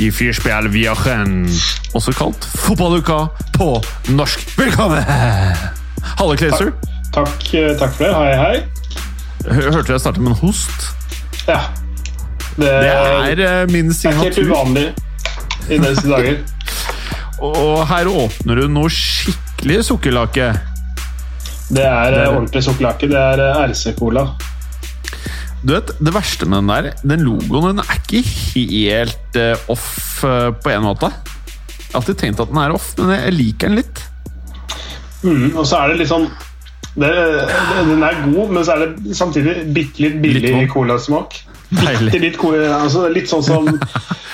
Die Vierspjelvjachen, også kalt Fotballuka på norsk. Velkommen! Halle Kleiser. Takk, eh, takk for det. Hei, hei. Hø- Hørte jeg starte med en host? Ja. Det, Det er min signatur. det er helt uvanlig i disse dager. Og her åpner du noe skikkelig sukkerlake. Det er eh, ordentlig sukkerlake. Det er eh, RC-cola. Du vet, Det verste med den der, den logoen den er ikke helt eh, off eh, på en måte. Jeg har alltid tenkt at den er off, men jeg liker den litt. Mm, og så er det litt sånn det, det, Den er god, men så er det samtidig bitte litt billig colasmak. Bitte litt cola, altså litt sånn som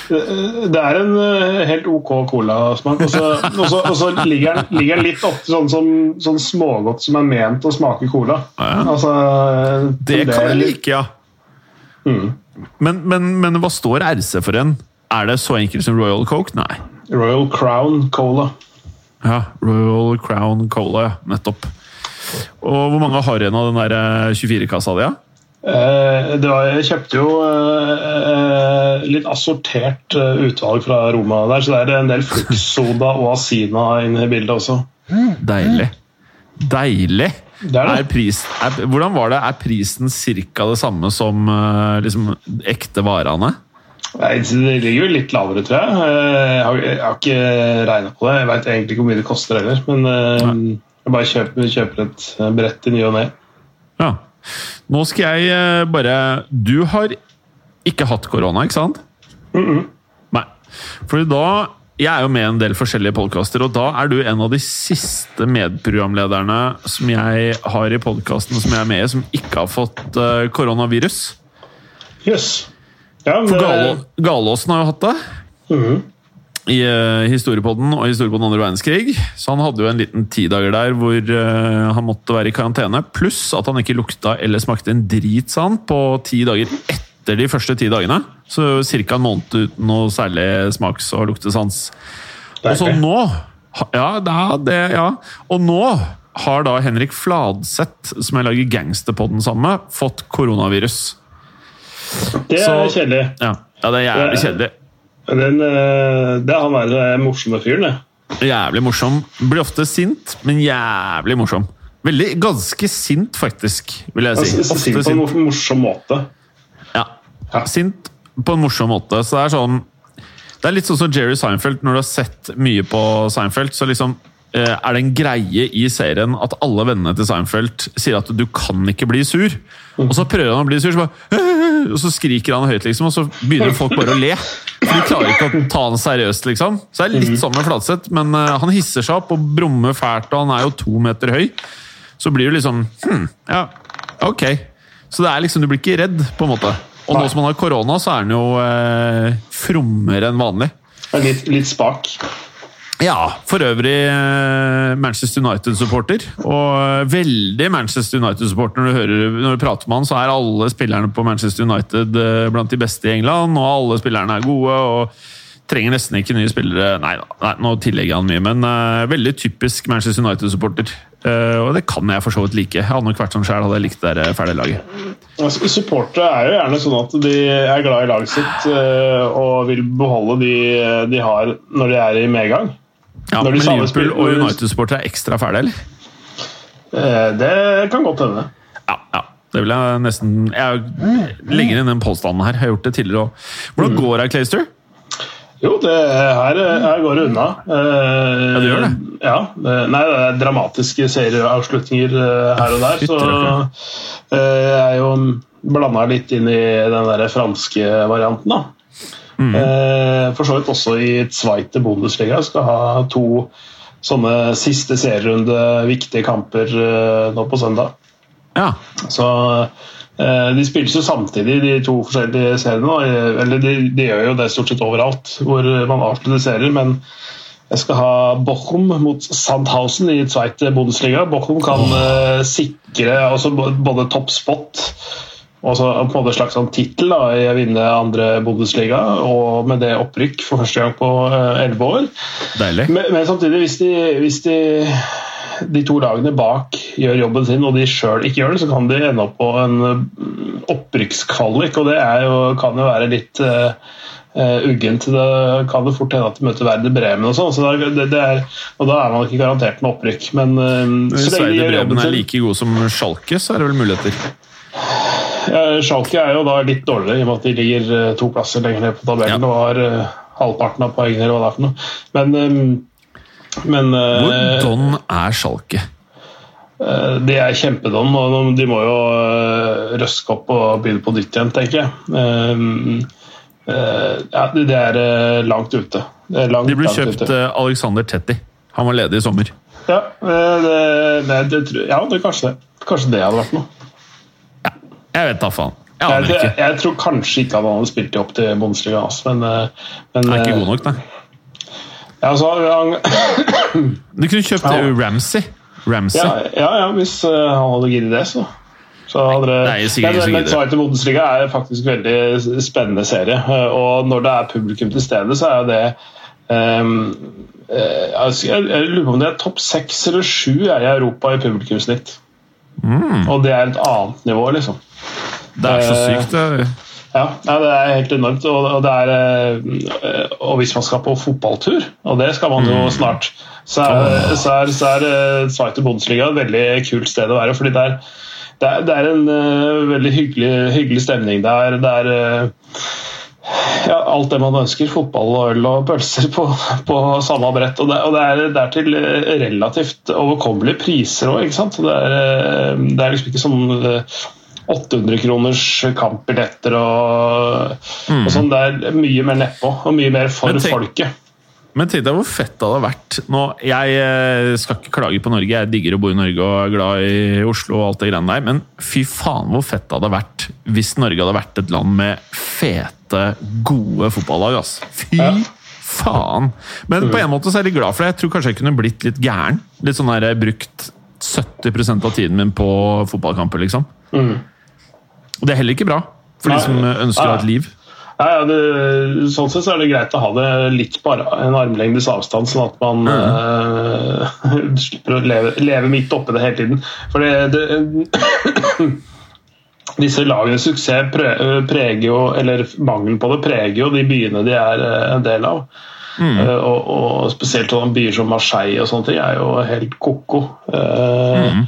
Det er en eh, helt ok colasmak, og så, ligger, den, ligger den litt opp sånn som sånn smågodt som er ment å smake cola. Altså, Det kan er jeg like, ja. Mm. Men, men, men hva står RC for en? Er det så enkelt som Royal Coke? Nei. Royal Crown Cola. Ja, Royal Crown Cola, ja. Nettopp. Og hvor mange har igjen av den der eh, 24-kassa di? Ja? Eh, det var, jeg kjøpte jo eh, eh, litt assortert eh, utvalg fra Roma der, så det er en del Fruxsoda og Asina inne i bildet også. Deilig. Deilig! Det er det. Er pris, er, hvordan var det? Er prisen ca. det samme som eh, liksom, ekte varene? Nei, det ligger jo litt lavere, tror jeg. Eh, Jeg har, jeg har ikke regna på det. Jeg veit egentlig ikke hvor mye det koster heller. Men eh, jeg bare kjøper, kjøper et brett i ny og ne. Ja. Nå skal jeg bare Du har ikke hatt korona, ikke sant? Mm -mm. Nei. Fordi da Jeg er jo med i en del forskjellige podkaster, og da er du en av de siste medprogramlederne som jeg har i podkasten som jeg er med i, som ikke har fått eh, koronavirus. Jøss. Ja, men For Galåsen har jo hatt det. Mhm. I uh, historiepodden og historiepodden andre verdenskrig. Så han hadde jo en liten ti dager der hvor uh, han måtte være i karantene. Pluss at han ikke lukta eller smakte en drit, sa han, på ti dager etter de første ti dagene. Så ca. en måned uten noe særlig smaks- og luktesans. Og så nå ja, det det, ja. Og nå har da Henrik Fladseth, som jeg lager Gangsterpodden sammen med, fått koronavirus. Det er så- kjedelig. Ja, ja det er jævlig kjedelig. Den, eh, det er han der eh, morsomme fyren, det. Jævlig morsom. Blir ofte sint, men jævlig morsom. Veldig, Ganske sint, faktisk, vil jeg si. Ofte Sint på en morsom måte. Ja. Ja. Sint på en morsom måte. Så det er sånn Det er litt sånn som Jerry Seinfeld. Når du har sett mye på Seinfeld, så liksom eh, er det en greie i serien at alle vennene til Seinfeld sier at du kan ikke bli sur. Og så prøver han å bli sur, så bare og så skriker han høyt, liksom, og så begynner folk bare å le. For de klarer ikke å ta han seriøst, liksom. Så det er litt sånn med Flatseth, men eh, han hisser seg opp og brummer fælt, og han er jo to meter høy. Så blir du liksom hm, Ja, ok. Så det er liksom, du blir ikke redd, på en måte. Og nå som han har korona, så er han jo eh, frommere enn vanlig. Litt, litt spak. Ja, for øvrig eh, Manchester United-supporter. Og eh, veldig Manchester United-supporter. Når, du hører- når du prater med han, så er alle spillerne på Manchester United eh, blant de beste i England, og alle spillerne er gode. og Trenger nesten ikke nye spillere. Nei da, nå tillegger han mye, men uh, veldig typisk Manchester United-supporter. Eh, og det kan jeg for så vidt like. Jeg hadde nok vært sånn sjøl, hadde jeg likt det der ferdige laget. Altså, supportere er jo gjerne sånn at de er glad i laget sitt eh, og vil beholde de de har når de er i medgang. Ja, Når de men Liverpool og United-supportere er ekstra fæle, eller? Eh, Det kan godt hende. Ja, ja. Det vil jeg nesten Jeg legger inn den påstanden her. Jeg har gjort det tidligere òg. Hvordan går det, Clayster? Jo, det, her, her går det unna. Eh, Ja, det gjør det. Ja, nei, det er dramatiske serieavslutninger eh, her og der. Så eh, jeg er jo blanda litt inn i den der franske varianten, da. Mm. Eh, For så vidt også i Zweite Bundesliga. Skal ha to sånne siste serierunde viktige kamper eh, nå på søndag. Ja. Så eh, De spilles jo samtidig, de to forskjellige seriene. eh, Eller de, de gjør jo det stort sett overalt hvor man avslutter serier, men jeg skal ha Bochum mot Sandhausen i Zweite Bundesliga. Bochum kan eh, sikre altså, både toppspot og så på en måte slags sånn tittel i å vinne andre Bundesliga, og med det opprykk for første gang på eh, elleve år. Deilig. Men, men samtidig, hvis de, hvis de de to lagene bak gjør jobben sin, og de sjøl ikke gjør det, så kan de ende opp på en mm, opprykkskvalik, og det er jo, kan jo være litt uh, uggent. Det kan det fort hende at de møter Werder Bremen og sånn, så det, det er, og da er man ikke garantert med opprykk. Men uh, Hvis Werder Bremen er like god som Schalke, så er det vel muligheter. ja, Schalke er jo da litt dårligere, i og med at de ligger to plasser lenger ned på tabellen Ja. og har uh, halvparten av poengene, eller hva det er for noe. Men, um, men Hvor don er Schalke? Eh, De er kjempedon, og de må jo eh, røske opp og begynne på nytt igjen, tenker jeg. Eh, eh, Ja, det det er eh, langt ute. Er langt, De ble kjøpt ute. eh, Alexander Tetti. Han var ledig i sommer. Ja, eh, det, det, det, tror- ja det, kanskje, det. kanskje det hadde vært noe. Jeg vet da faen. Jeg Jeg, aner ikke. jeg tror kanskje ikke han hadde spilt det opp til Bundesliga, men, eh, men Han er ikke eh, god nok, nei. Ja, altså, han, Du kunne kjøpt Ja. Ramsey. Ramsey. ja, ja, ja, hvis eh, han hadde giddet det, så. så hadde det, Nei, sikkert men, men. Zweite Bundesliga er faktisk en veldig spennende serie. eh, Og når det er publikum til stede, så er det altså, jeg, jeg lurer på om det er topp seks eller sju i Europa i publikumssnitt. Mm. Og det er et annet nivå, liksom. Det er så sykt. Det. Ja, det er helt enormt. Og, er, eh, og hvis man skal på fotballtur, og det skal man jo snart, så er, så er, så er Sveiter Bundesliga et veldig kult sted å være. fordi det er, det er, det en eh, veldig hyggelig, hyggelig stemning der. Det er eh, ja, alt det man ønsker. Fotball og øl og pølser på, på samme brett. Og det, og det, er, til eh, relativt overkommelige priser òg, ikke sant. Det er, eh, det er liksom ikke sånn eh, 800 kroners kampbilletter og, og sånn. Det er mye mer nedpå, og mye mer for Men tenk- folket. Men tenk deg hvor fett det hadde vært nå, Jeg eh, skal ikke klage på Norge, jeg digger å bo i Norge og er glad i Oslo og alt det greiene der, men fy faen hvor fett det hadde vært hvis Norge hadde vært et land med fete, gode fotballag. ass. Fy Ja. faen! Men på en måte så er jeg litt glad for det. Jeg tror kanskje jeg kunne blitt litt gæren. Litt sånn der, jeg brukt 70% av tiden min på fotballkamper, liksom. Og det er heller ikke bra for Nei. de som ønsker å ha et liv. Ja, ja, det, sånn sett så er det greit å ha det litt på en armlengdes avstand, sånn at man eh, slipper å leve, leve midt oppi det hele tiden. For det, det Disse lagenes suksess preger jo, eller mangelen på det preger jo de byene de er eh, en del av. Eh, og, og spesielt sånne byer som Marseille og sånne ting er jo helt ko-ko. Eh,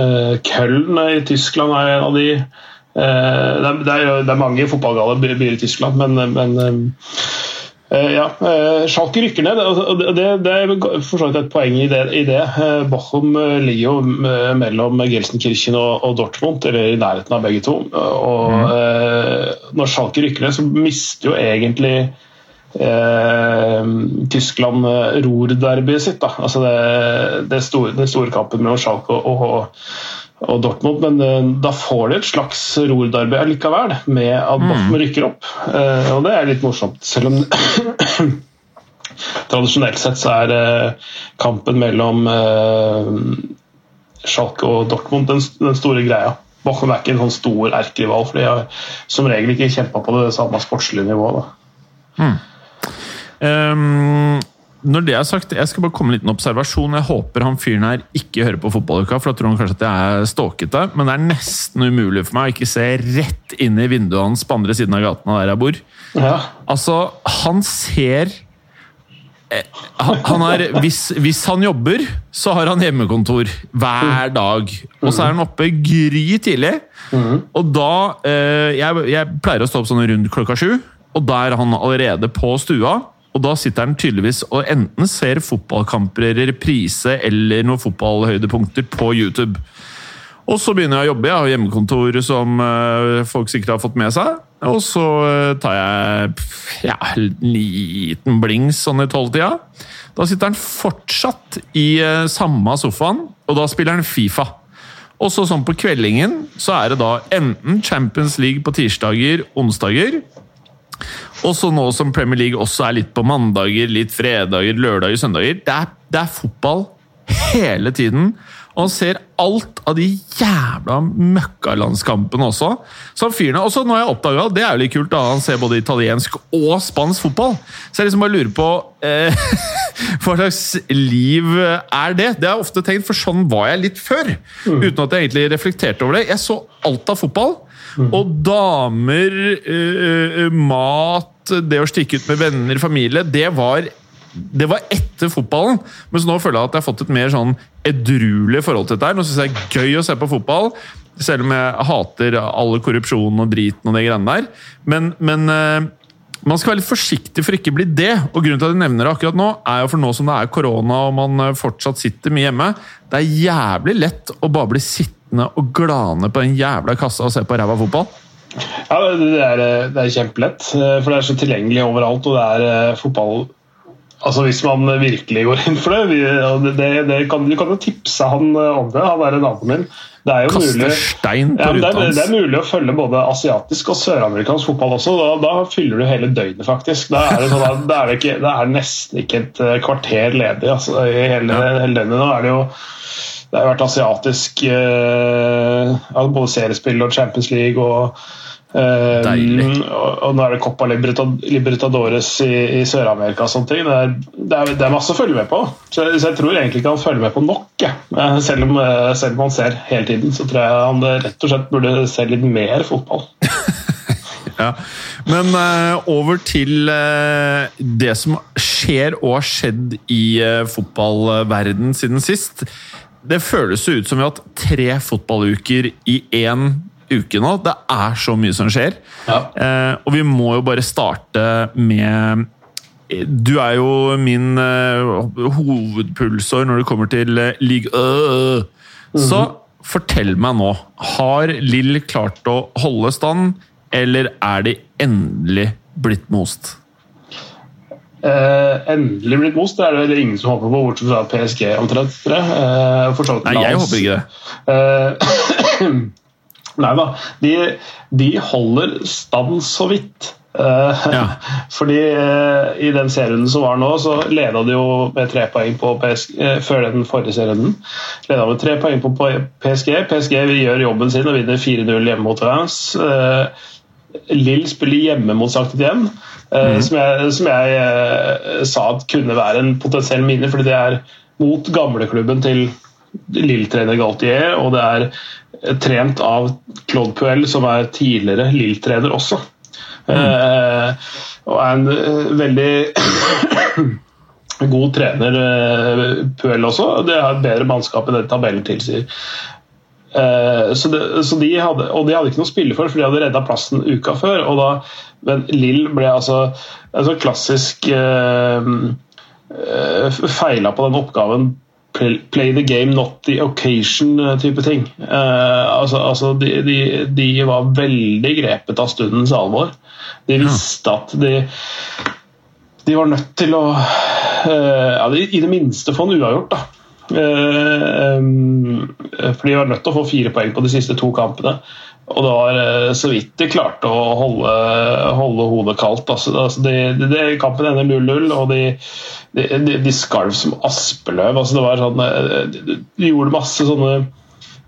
eh, Köln i Tyskland er en av de. Eh, det, er, det, er, det mange fotballgale by- byer i Tyskland, men, men eh, ja, eh, Schalke rykker ned. og Det, det, er for så vidt et poeng i det. I det. Bochum ligger jo mellom Gelsenkirchen og, og Dortmund, eller i nærheten av begge to. Og eh, Når Schalke rykker ned, så mister jo egentlig eh, Tyskland Ruhr-derbyet sitt. Da. Altså det, det store, den store kampen mellom Schalke og, og, og Dortmund. Men eh, da får de et slags Ruhr-derby allikevel, med at Dortmund rykker opp. Eh, og det er litt morsomt, selv om Tradisjonelt sett så er eh, kampen mellom Schalke og Dortmund den, store greia. Bochum er ikke en sånn stor erkerival, for de har som regel ikke kjempa på det samme sportslige nivået. Da. Ehm, når det er sagt, jeg skal bare komme med en liten observasjon. Jeg håper han fyren her ikke hører på fotballuka, for da tror han kanskje at jeg er stalkete. Men det er nesten umulig for meg å ikke se rett inn i vinduet hans på andre siden av gaten der jeg bor. Ja. Altså, han ser eh, han, han er, hvis, hvis han jobber, så har han hjemmekontor hver dag. Og så er han oppe gry tidlig. Og da eh, jeg, jeg pleier å stå opp sånn rundt klokka sju, og da er han allerede på stua. Og da sitter han tydeligvis og enten ser fotballkamper i reprise eller noen fotballhøydepunkter på YouTube. Og så begynner jeg å jobbe. Jeg har hjemmekontor som eh, folk sikkert har fått med seg. Og så eh, tar jeg ja, en liten blings sånn i tolvtida. Da sitter han fortsatt i eh, samme sofaen, og da spiller han Fifa. Og så sånn på kveldingen så er det da enten Champions League på tirsdager, onsdager, Og så nå som Premier League også er litt på mandager, litt fredager, lørdager, søndager. Det er, det er fotball hele tiden. Og han ser alt av de jævla møkkalandskampene også. Som fyrene, Og så nå har jeg oppdaga, det er jo litt kult, da han ser både italiensk og spansk fotball. Så jeg liksom bare lurer på eh, Hva slags liv er det? Det har jeg ofte tenkt, for sånn var jeg litt før. Uten at jeg egentlig reflekterte over det. Jeg så alt av fotball. Og damer, eh, eh, mat, det å stikke ut med venner, familie, det var det var etter fotballen, mens nå føler jeg at jeg har fått et mer sånn edruelig forhold til dette. her. Nå syns jeg det er gøy å se på fotball, selv om jeg hater alle korrupsjonen og driten og de greiene der. Men, men eh, man skal være litt forsiktig for ikke å bli det. Og grunnen til at jeg nevner det akkurat nå, er jo for nå som det er korona og man eh, fortsatt sitter mye hjemme. Det er jævlig lett å bare bli sittende og glane på den jævla kassa og se på ræva fotball. Ja, det er, det er kjempelett, eh, for det er så tilgjengelig overalt. og det er eh, fotball Altså Hvis man virkelig går inn for det, vi, det, det kan, Du kan jo tipse han eh, om det. Han er naboen min. Det er jo mulig, ja, det, er, det er mulig å følge både asiatisk og søramerikansk fotball også. Da, da fyller du hele døgnet, faktisk. Da er det, sånn da er ikke, det er nesten ikke et eh, kvarter ledig altså, i hele, hele døgnet. Nå er det jo det har vært asiatisk eh, både seriespill og Champions League og eh, og, og nå er det Copa Libertadores i, i Sør-Amerika og sånne ting. Det er, det, er, det er masse å følge med på. Så, jeg- så jeg tror egentlig ikke han følger med på nok. jeg. Eh, Selv om, selv om han ser hele tiden, så tror jeg han rett og slett burde se litt mer fotball. Ja. Men eh, over til eh, det som skjer og har skjedd i uh, fotballverden siden sist. Det føles jo ut som vi har hatt tre fotballuker i én uke nå. Det er så mye som skjer. Ja. Eh, og vi må jo bare starte med Du er jo min eh, hovedpulsår når det kommer til uh, mm -hmm. Så fortell meg nå. Har Lill klart å holde stand, eller er de endelig blitt most? Eh, endelig blitt most, det er det ingen som håper på, bortsett fra PSG omtrent. for Nei, jeg håper ikke det. Uh, Nei da. De, de holder stand så vidt. Ja. Fordi i den serien som var nå, så leda de jo med tre poeng på PSG før den forrige serien. Leda med tre poeng på PSG PSG. PSG gjør jobben sin og vinner 4-0 hjemme mot Reims. Eh, Lill spiller hjemme mot Sankt Etienne, eh, som jeg, som jeg eh, sa at kunne være en potensiell minne, fordi det er mot gamleklubben til Lill-trener Galtier, og det er eh, trent av Claude Puel, som er tidligere Lill-trener også. Eh, og er en veldig god trener, Puel også. Det er bedre mannskap enn det tabellen tilsier. Eh, så det, så de hadde, og de hadde ikke noe å spille for, for de hadde redda plassen uka før. Og da, men Lill ble altså en sånn klassisk eh, eh, feila på den oppgaven play, play the game, not the occasion-type ting. Eh, altså, altså de, de, de var veldig grepet av stundens alvor. De visste at de de var nødt til å eh, ja, I det minste få en uavgjort. da. Eh, em, for de var nødt til å få fire poeng på de siste to kampene. Og det var eh, så vidt de klarte å holde, holde hodet kaldt. Altså, de, de, kampen ender 0-0, og de, de, de, skalv som aspeløv. Altså, det var sånn, eh, de gjorde masse sånne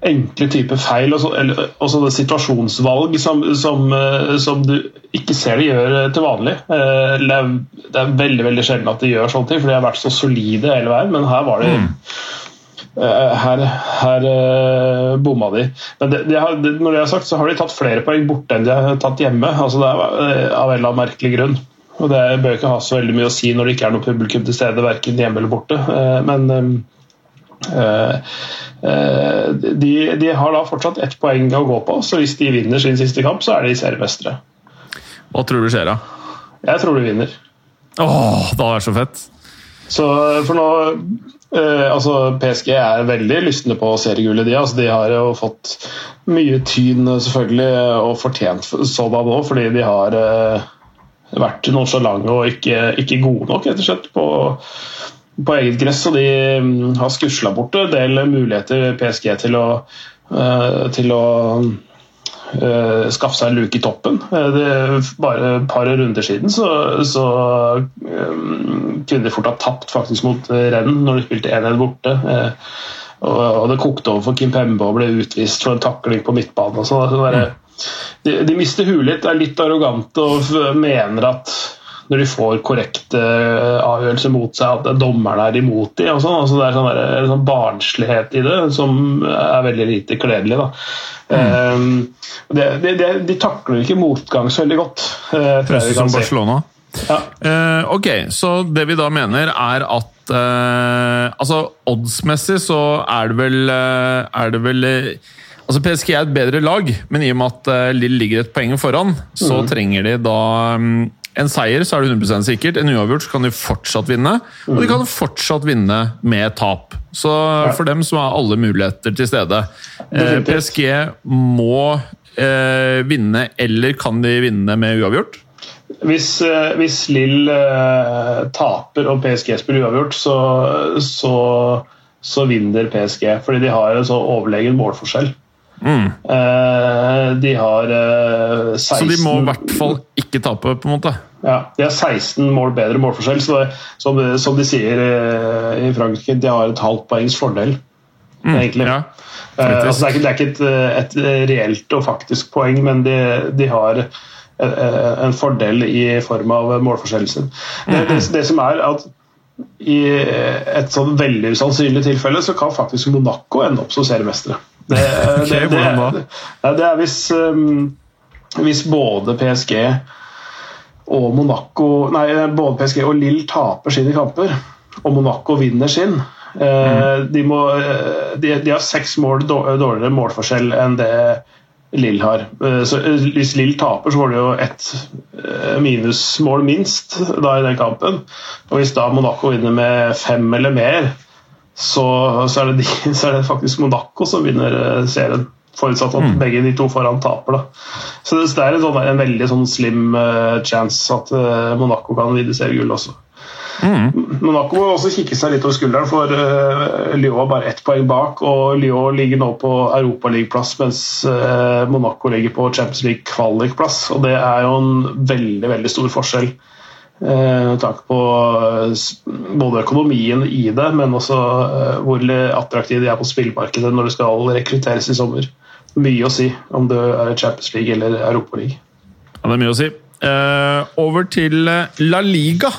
enkle typer feil og, så, eller, sånne situasjonsvalg som, som, eh, som du ikke ser de gjør eh, til vanlig. Eh, Det er, det er veldig veldig sjelden at de gjør sånne ting, for de har vært så solide hele veien. Men her var de mm. her, her bomma de. Men det, de har, når det er sagt, så har de tatt flere poeng borte enn de har tatt hjemme. Altså det er Av en eller annen merkelig grunn. Og Det bør ikke ha så veldig mye å si når det ikke er noe publikum til stede, verken hjemme eller borte. Men de, de har da fortsatt ett poeng å gå på, så hvis de vinner sin siste kamp, så er de seriemestere. Hva tror du skjer, da? Jeg tror de vinner. Åh, det hadde vært så fett! Så for nå eh, altså PSG er veldig lystne på seriegullet. De, altså, de har jo fått mye tyn, selvfølgelig, og fortjent sådan òg, fordi de har eh, vært lange og ikke, ikke gode nok, rett og slett, på, på eget gress. Og de mm, har skusla bort en del muligheter PSG til å, eh, til å uh, skaffe seg en luke i toppen. Det, bare et par runder siden så, så um, kunne de fort ha tapt faktisk mot Renn når de spilte 1-1 borte. Og, det kokte over for Kim Pembe og ble utvist for en takling på midtbanen. og sånn. De, de mister huet litt, er litt arrogante og mener at når de får korrekte avgjørelser mot seg, at dommerne er imot dem. Sånn. Altså, det er sånn, der, en sånn barnslighet i det som er veldig lite kledelig. Mm. Um, de, de, de, takler ikke motgang så veldig godt. Høres ut som Barcelona. Ja. Uh, ok, så det vi da mener, er at uh, altså oddsmessig så er det vel, uh, er det vel Altså PSG er et bedre lag, men i og med at Lill ligger et poeng foran, så mm. trenger de da um, en seier så er det 100% sikkert. En uavgjort så kan de fortsatt vinne. Og de kan fortsatt vinne med tap. Så for dem så er alle muligheter til stede. Eh, PSG må eh, vinne, eller kan de vinne med uavgjort? Hvis, eh, hvis Lill eh, taper og PSG spiller uavgjort, så, så, så vinner PSG. Fordi de har en så overlegen målforskjell. Mm. Uh, de har uh, eh, 16 Så de må i hvert fall ikke tape, på en måte? Ja, de har 16 mål bedre målforskjell. Så det, som, som, de sier uh, i Frankrike, de har et halvt poengs fordel, mm, egentlig. Ja, altså, det, er ikke, det, er ikke, et, et, reelt og faktisk poeng, men de, de har en fordel i form av målforskjellen sin. Det, det, det, som er at i et sånn veldig usannsynlig tilfelle så kan faktisk Monaco ende opp som seriemestere. Det, okay, det, det, det, er hvis, um, hvis både PSG og Monaco Nei, både PSG og Lill taper sine kamper, og Monaco vinner sin. Mm. De, må, eh, de, de, har seks mål dårligere målforskjell enn det Lill har. Eh, så Hvis Lill taper, så får de jo ett minusmål minst da i den kampen. Og Hvis da Monaco vinner med fem eller mer, så, så, er de, så, er det faktisk Monaco som vinner eh, serien. Forutsatt at mm. begge de to foran taper. Da. Så det, er en, sånn, en veldig sånn slim uh, chance at uh, Monaco kan vinne seriegull også. Mm. Monaco må også kikke seg litt over skulderen, for uh, Lyon er bare ett poeng bak. Og Lyon ligger nå på Europaligaplass, mens uh, Monaco ligger på Champions League kvalikplass. Og det er jo en veldig, veldig stor forskjell. Eh, med tanke på eh, både økonomien i det, men også eh, hvor attraktive de er på spillmarkedet når det skal rekrutteres i sommer. Mye å si om det er Champions League eller Europaliga. Ja, det er mye å si. Over til La Liga.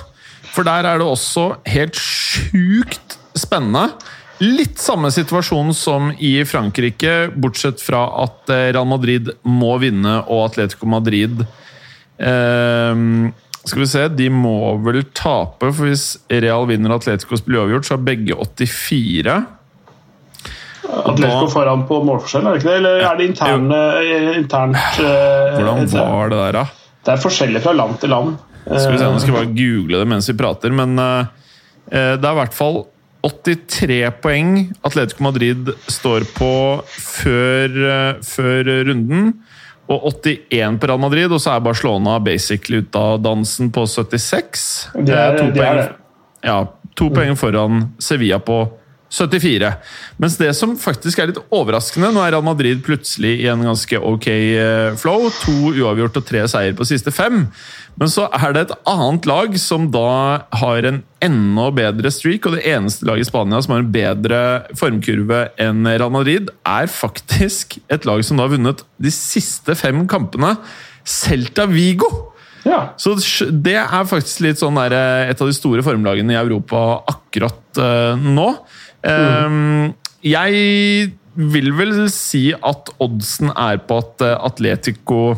For der er det også helt sjukt spennende. Litt samme situasjon som i Frankrike, bortsett fra at Real Madrid må vinne og Atletico Madrid uh, skal vi se, De må vel tape, for hvis Real vinner Atletico spiller uavgjort, så har begge 84. Atletico foran på målforskjell, er det ikke det? Eller er det interne, internt uh, Hvordan var det der, da? Det er forskjellig fra land til land. Skal vi se, Nå skal vi bare google det mens vi prater, men uh, det er i hvert fall 83 poeng Atletico Madrid står på før, uh, før runden og 81 på Real Madrid, og så er Barcelona basically ute av dansen på 76. Det er, to, de poeng, er ja, to poeng foran Sevilla på 74. Mens det som faktisk er litt overraskende Nå er Real Madrid plutselig i en ganske ok eh, flow. To uavgjort og tre seier på siste fem. Men så er det et annet lag som da har en enda bedre streak, og det eneste laget i Spania som har en bedre formkurve enn Real Madrid, er faktisk et lag som da har vunnet de siste fem kampene. Celta Vigo! Ja. Så det er faktisk litt sånn der, eh, et av de store formlagene i Europa akkurat uh, nå. Mm. Jeg vil vel si at oddsen er på at eh, Atletico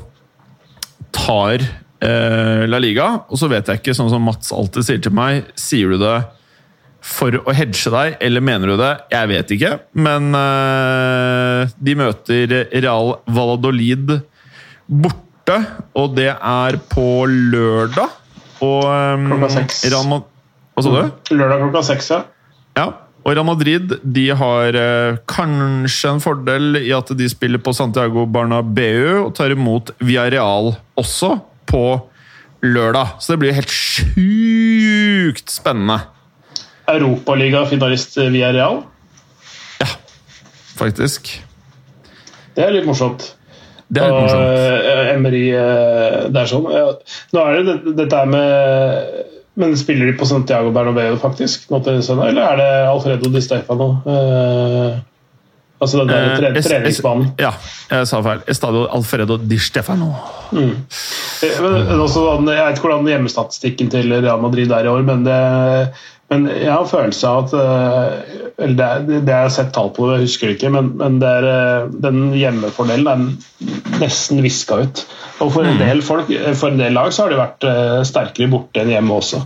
tar uh, La Liga. Og så vet jeg ikke, sånn som Mats alltid sier til meg, sier du det for å hedge deg, eller mener du det? Jeg vet ikke. Men uh, de møter Real Valladolid borte, og det er på lørdag. Og um, Klokka seks. Hva sa du? Lørdag klokka seks, ja. ja. Og Real Madrid de har eh, kanskje en fordel i at de spiller på Santiago Bernabeu og tar imot Villarreal også på lørdag. Så det blir helt sjukt spennende. Europaligafinalist Villarreal? Ja, faktisk. Det er litt morsomt. Det er litt morsomt. Og Emery eh, Det er sånn. Ja. Nå er det det- dette det med Men spiller de på Santiago Bernabeu faktisk nå til søndag, eller er det Alfredo Di Stefano? Eh, altså den der tre, Eh, treningsbanen. Ja, jeg sa feil. Estadio Alfredo di Stefano. Mm. Men, men også, jeg vet ikke hvordan hjemmestatistikken til Real Madrid er i år, men, det, men jeg har en følelse av at eh, eller det, er- det har sett tall på, jeg husker ikke, men, men er, eh, den hjemmefordelen er nesten viska ut. Og for en del folk, eh, for en del lag så har de vært sterkere borte enn hjemme også.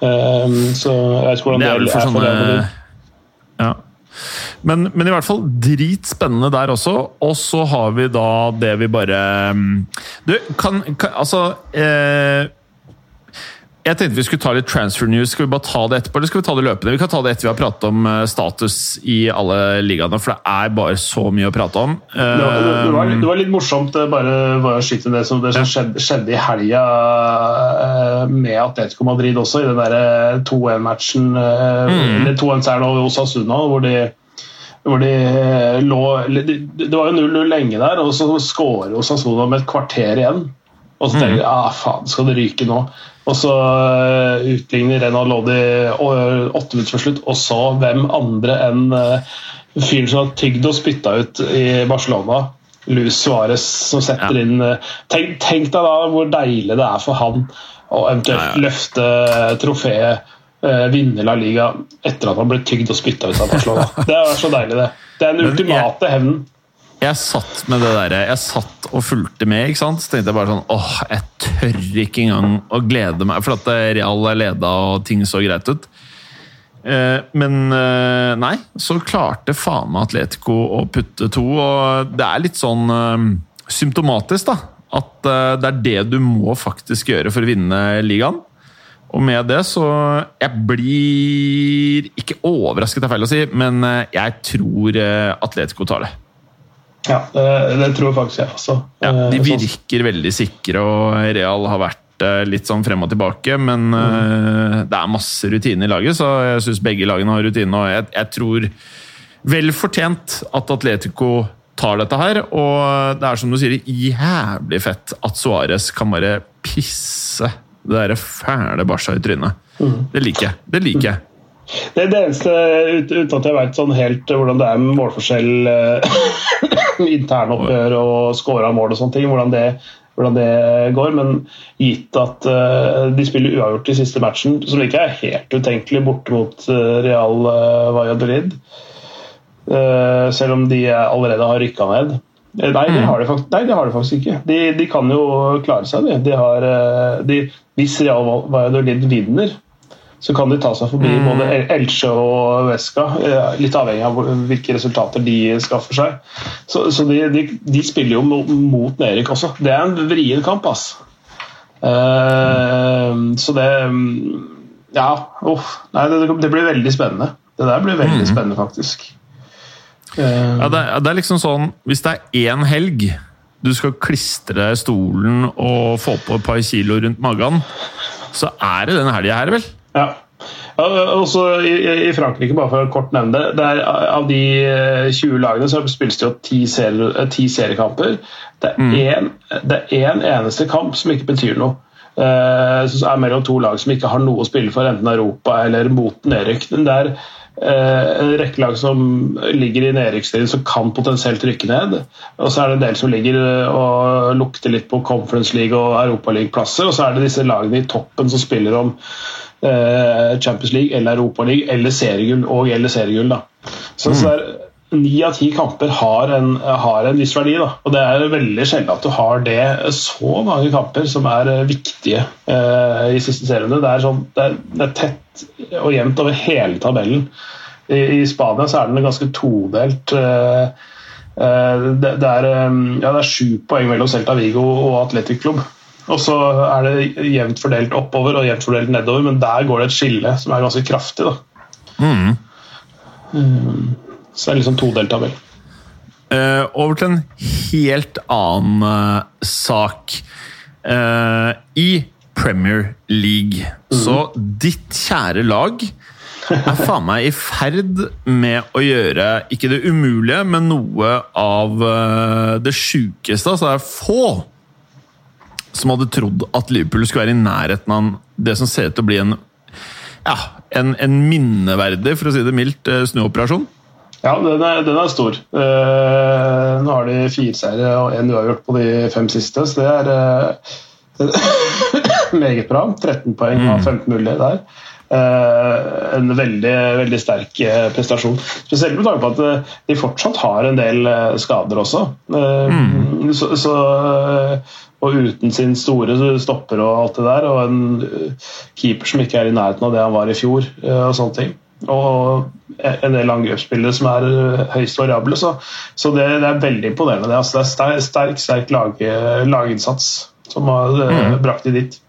Eh, Så jeg vet ikke hvordan Det er for er for sånne Ja. Men, men i hvert fall dritspennende der også. Og så har vi da det vi bare mm, Du, kan, kan Altså eh, Jeg tenkte vi skulle ta litt transfer news. Skal vi bare ta det etterpå, eller skal vi ta det løpende? Vi kan ta det etter vi har pratet om eh, status i alle ligaene, for det er bare så mye å prate om. Det var, det, var, litt, det var litt morsomt eh, bare, bare å skyte det som, det som skjedde, skjedde i helga eh, med Atletico Madrid også, i den derre 2-1-matchen. mm. Eller 2-1-seieren over Osasuna, hvor de hvor de eh, lå Det var jo 0-0 lenge der, og så skårer Osasuna med et kvarter igjen. Og så tenker du ah, faen, skal det ryke nå? Og så uh, utligner Renan Lodi øh, åtte minutter før slutt, og så hvem andre enn uh, fyren som har tygd og spytta ut i Barcelona, Luis Suárez, som setter Ja. inn tenk, tenk deg da hvor deilig det er for han å eventuelt Ja, ja. løfte trofeet, vinne La Liga, etter at han ble tygd og spytta ut av Barcelona. Det er så deilig, det. Det er den ultimate hevnen. Jeg satt med det der, jeg satt og fulgte med, ikke sant? Så tenkte jeg bare sånn åh, jeg tør ikke engang å glede meg, for at Real er leda og ting så greit ut. Eh, Men eh, nei, så klarte faen meg Atletico å putte to, og det er litt sånn eh, symptomatisk, da. At eh, det er det du må faktisk gjøre for å vinne ligaen. Og med det så Jeg blir ikke overrasket, er feil å si, men eh, jeg tror eh, Atletico tar det. Ja, det, det tror jeg faktisk jeg også. Ja, de Eh, sånn- virker veldig sikre, og Real har vært eh, litt sånn frem og tilbake. Men eh, det er masse rutine i laget, så jeg syns begge lagene har rutine. Og jeg, jeg tror vel fortjent at Atletico tar dette her. Og det er som du sier, jævlig fett at Suárez kan bare pisse det derre fæle Barca i trynet. Det liker jeg. Det liker jeg. Det er det eneste, uten at jeg veit sånn helt hvordan det er med målforskjell, internoppgjør og skåra mål og sånne ting, hvordan det, hvordan det går. Men gitt at uh, de spiller uavgjort i siste matchen, som ikke er helt utenkelig borte mot uh, Real uh, Valladolid, selv om de allerede har rykka ned. Nei, det har de faktisk, nei, det har de faktisk ikke. De, de kan jo klare seg, de. de, har, de hvis Real Valladolid vinner, så kan de ta seg forbi både Elche og Vesca, eh, litt avhengig av hvilke resultater de skaffer seg. Så, så de, de, de spiller jo mot Nerik også. Det er en vrien kamp, ass. Uh, så det mm, Ja, uff. Nei, det, det blir veldig spennende. Det der blir veldig spennende, faktisk. Uh, Ja, det, er- det er liksom sånn Hvis det er én helg du skal klistre stolen og få på et par kilo rundt magen, så er det denne helga her, vel? Ja. Også i, Frankrike, bare for å kort nevne det, det er, av de eh, 20 lagene så spilles det jo ti, serie, ti seriekamper. Det er én mm. eneste kamp som ikke betyr noe. Eh, som er mellom to lag som ikke har noe å spille for, enten Europa eller mot nedrykk. Men det er eh, en rekke lag som ligger i nedrykksstriden som kan potensielt rykke ned. Og så er det en del som ligger eh, og lukter litt på Conference League og Europaliga-plasser. Og så er det disse lagene i toppen som spiller om eh, Champions League eller Europa League eller seriegull og eller seriegull. da. Så, så er Ni av ti kamper har en, har en viss verdi, da. og det er veldig sjelden at du har det så mange kamper som er eh, viktige eh, i siste serierunde. Det, er sånn, det, det er tett og jevnt over hele tabellen. I, I Spania så er den ganske todelt. eh, eh, det, det, er, eh, ja, det sju poeng mellom Celta Vigo og Atletic Club. Og så er det jevnt fordelt oppover og jevnt fordelt nedover, men der går det et skille som er ganske kraftig. da. Mm. Så det er liksom todelt tabell. Uh, over til en helt annen uh, sak. Uh, I Premier League. Så ditt kjære lag er faen meg i ferd med å gjøre ikke det umulige, men noe av eh, det sjukeste. Altså, det er få som hadde trodd at Liverpool skulle være i nærheten av det som ser ut til å bli en, ja, en, en minneverdig, for å si det mildt, eh, snuoperasjon. Ja, den er, den er stor. Uh, nå har de fire seire og én uavgjort på de fem siste, så det er uh, meget bra. 13 poeng av 15 mulige der. Uh, en veldig, veldig sterk prestasjon. Spesielt med tanke på at de fortsatt har en del skader også. Mm. Så, så, og uten sin store stopper og alt det der, og en keeper som ikke er i nærheten av det han var i fjor. og sånne ting og en del angrepsspillere som er eh, høyst variable. Så, så det, det, er veldig imponerende. Det, altså, det er sterk, sterk lag, laginnsats som har eh, mm. brakt de dit.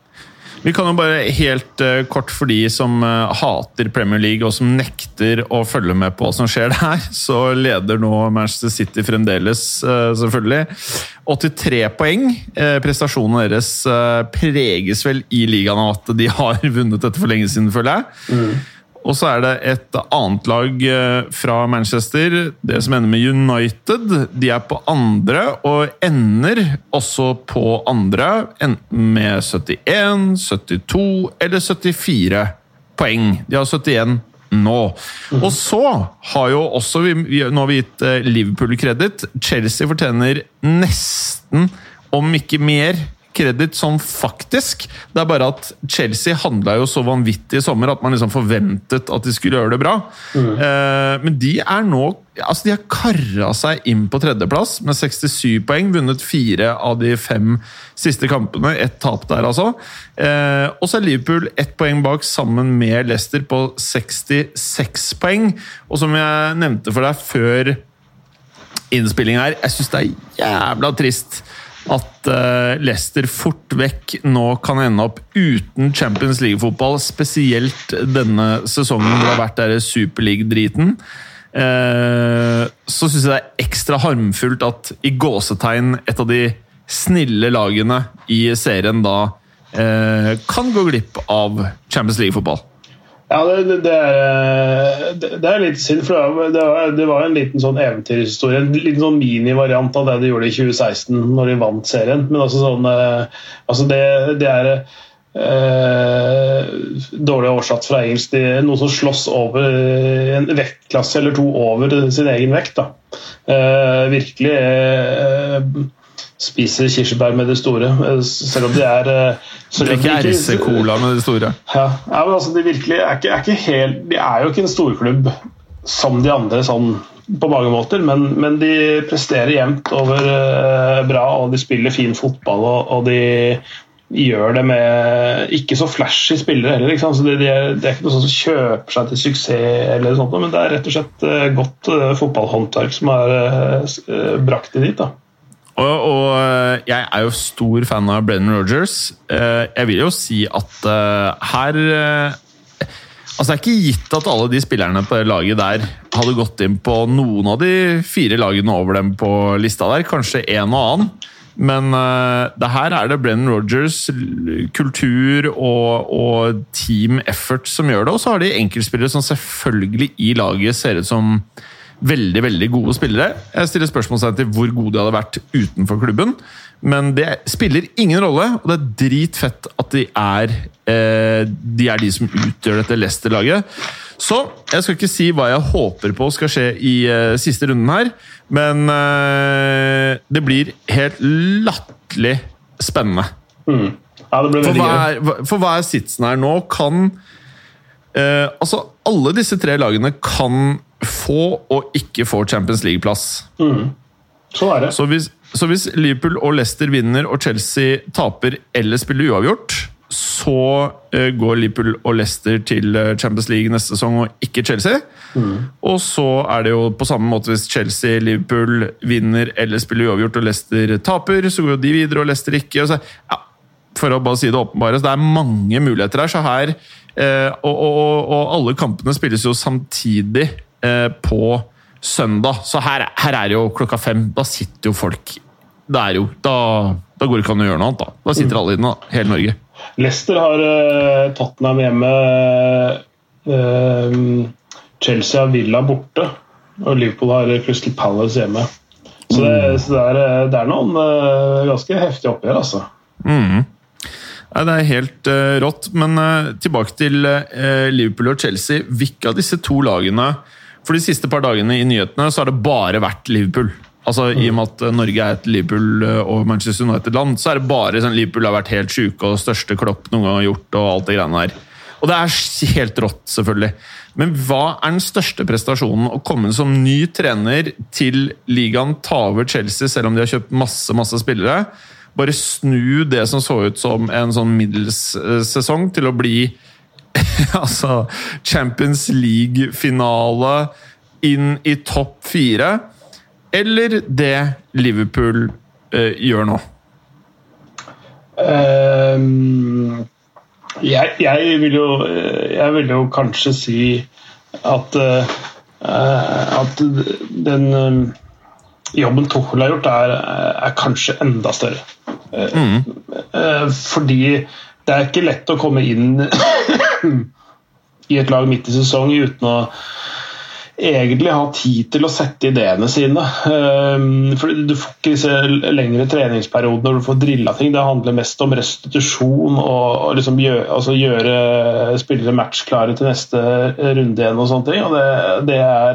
Vi kan jo bare helt uh, kort for de som hater Premier League og som nekter å følge med på hva som skjer der, så leder nå Manchester City fremdeles, selvfølgelig. 83 poeng. prestasjonen deres preges vel i ligaen av at de har vunnet dette for lenge siden, føler jeg. Mm. Og så er det et annet lag eh, fra Manchester, det som ender med United. De er på andre, og ender også på andre, enten med 71, 72 eller 74 poeng. De har 71 nå. Og så har jo også vi, Nå har vi gitt eh, Liverpool kreditt. Chelsea fortjener nesten, om ikke mer, kreditt sånn faktisk. Det er bare at Chelsea handla jo så vanvittig i sommer at man liksom forventet at de skulle gjøre det bra. Mm. Eh, men de er nå Altså, de har kara seg inn på tredjeplass med 67 poeng. Vunnet fire av de fem siste kampene. Ett tap der, altså. Eh, og så er Liverpool ett poeng bak sammen med Leicester på 66 poeng. Og som jeg nevnte for deg før innspilling her, jeg syns det er jævla trist at uh, Leicester fort vekk nå kan ende opp uten Champions League-fotball, spesielt denne sesongen hvor det har vært der Superleague-driten. Uh, så syns jeg det er ekstra harmfullt at i gåsetegn et av de snille lagene i serien da uh, kan gå glipp av Champions League-fotball. Ja, det, det, er, det, er, litt synd, for det var, det var, en liten sånn eventyrhistorie. En liten sånn minivariant av det de gjorde i 2016 når de vant serien. Men altså sånn eh, altså det, er eh, dårlig oversatt fra engelsk. Det er noe som slåss over en vektklasse eller to over sin egen vekt. Da. Eh, virkelig eh, spiser kirsebær med det store. Eh, selv om de er eh, Drikker RC-cola med det store. Ja, ja men altså, de virkelig er ikke, er ikke helt De er jo ikke en storklubb som de andre sånn på mange måter, men, men de presterer jevnt over uh, bra, og de spiller fin fotball, og, og, de gjør det med ikke så flashy spillere heller. Ikke så det, de er, det, er, ikke noe sånt som kjøper seg til suksess, eller sånt, men det er rett og slett uh, godt uh, fotballhåndverk som har brakt de dit. da. Og, og, eh, jeg er jo stor fan av Brennan Rogers. Eh, jeg vil jo si at eh, her Altså, Det er ikke gitt at alle de spillerne på det laget der hadde gått inn på noen av de fire lagene over dem på lista der. Kanskje en og annen. Men uh, det her er det Brennan Rogers, kultur og, og, team effort som gjør det. Og så har de enkeltspillere som selvfølgelig i laget ser ut som veldig veldig gode spillere. Jeg stiller spørsmålstegn til hvor gode de hadde vært utenfor klubben. Men det spiller ingen rolle, og det er dritfett at de er, eh, de, er de som utgjør dette Leicester-laget. Så jeg skal ikke si hva jeg håper på skal skje i eh, siste runden her, men eh, det blir helt latterlig spennende. Mm. Ja, det blir veldig for, hva er, for hva er sitsen her nå? Kan eh, Altså, alle disse tre lagene kan få og ikke få Champions League-plass. Mm. Så er det. Så hvis, så hvis, Liverpool og Leicester vinner og Chelsea taper eller spiller uavgjort, så uh, går Liverpool og Leicester til uh, Champions League neste sesong og ikke Chelsea. Mm. Og så er det jo på samme måte hvis Chelsea, Liverpool vinner eller spiller uavgjort og Leicester taper, så går de videre og Leicester ikke. Så, ja, for å bare si det åpenbare, så det er mange muligheter her. så her Eh, og, og, og alle kampene spilles jo samtidig Eh, på søndag. Så her, her, er jo klokka fem. Da sitter jo folk Det er jo, da, da går det ikke an å gjøre noe annet. Da Da sitter mm. alle inne, hele Norge. Leicester har uh, Tottenham hjemme Uh, Chelsea har Villa borte, og Liverpool har Crystal Palace hjemme. Så det, så det, er, det er noen uh, ganske heftige oppgjør, altså. Mm. Nei, det er helt uh, rått. Men uh, tilbake til uh, Liverpool og Chelsea. Hvilke av disse to lagene For de siste par dagene i nyhetene så har det bare vært Liverpool. Altså I og med at Norge er et Liverpool og Manchester United-land, så er det bare sånn Liverpool har vært helt sjuke og største klopp noen gang har gjort. og alt det greiene der. Og det er helt rått, selvfølgelig. Men hva er den største prestasjonen? Å komme som ny trener til ligaen, ta over Chelsea selv om de har kjøpt masse, masse spillere bare snu det som så ut som en sånn middels sesong, til å bli altså Champions League-finale inn i topp fire, eller det Liverpool eh, gjør nå? Um, jeg, jeg, vil jo, jeg vil jo kanskje si at uh, at den um, jobben Tuchel har gjort, er, er kanskje enda større. Mm. Fordi det er ikke lett å komme inn i et lag midt i sesong uten å egentlig ha tid til å sette ideene sine. For Du får ikke disse lengre treningsperiodene når du får drilla ting. Det handler mest om restitusjon og liksom gjøre, altså gjøre spillere matchklare til neste runde igjen og sånne ting. Og det, det er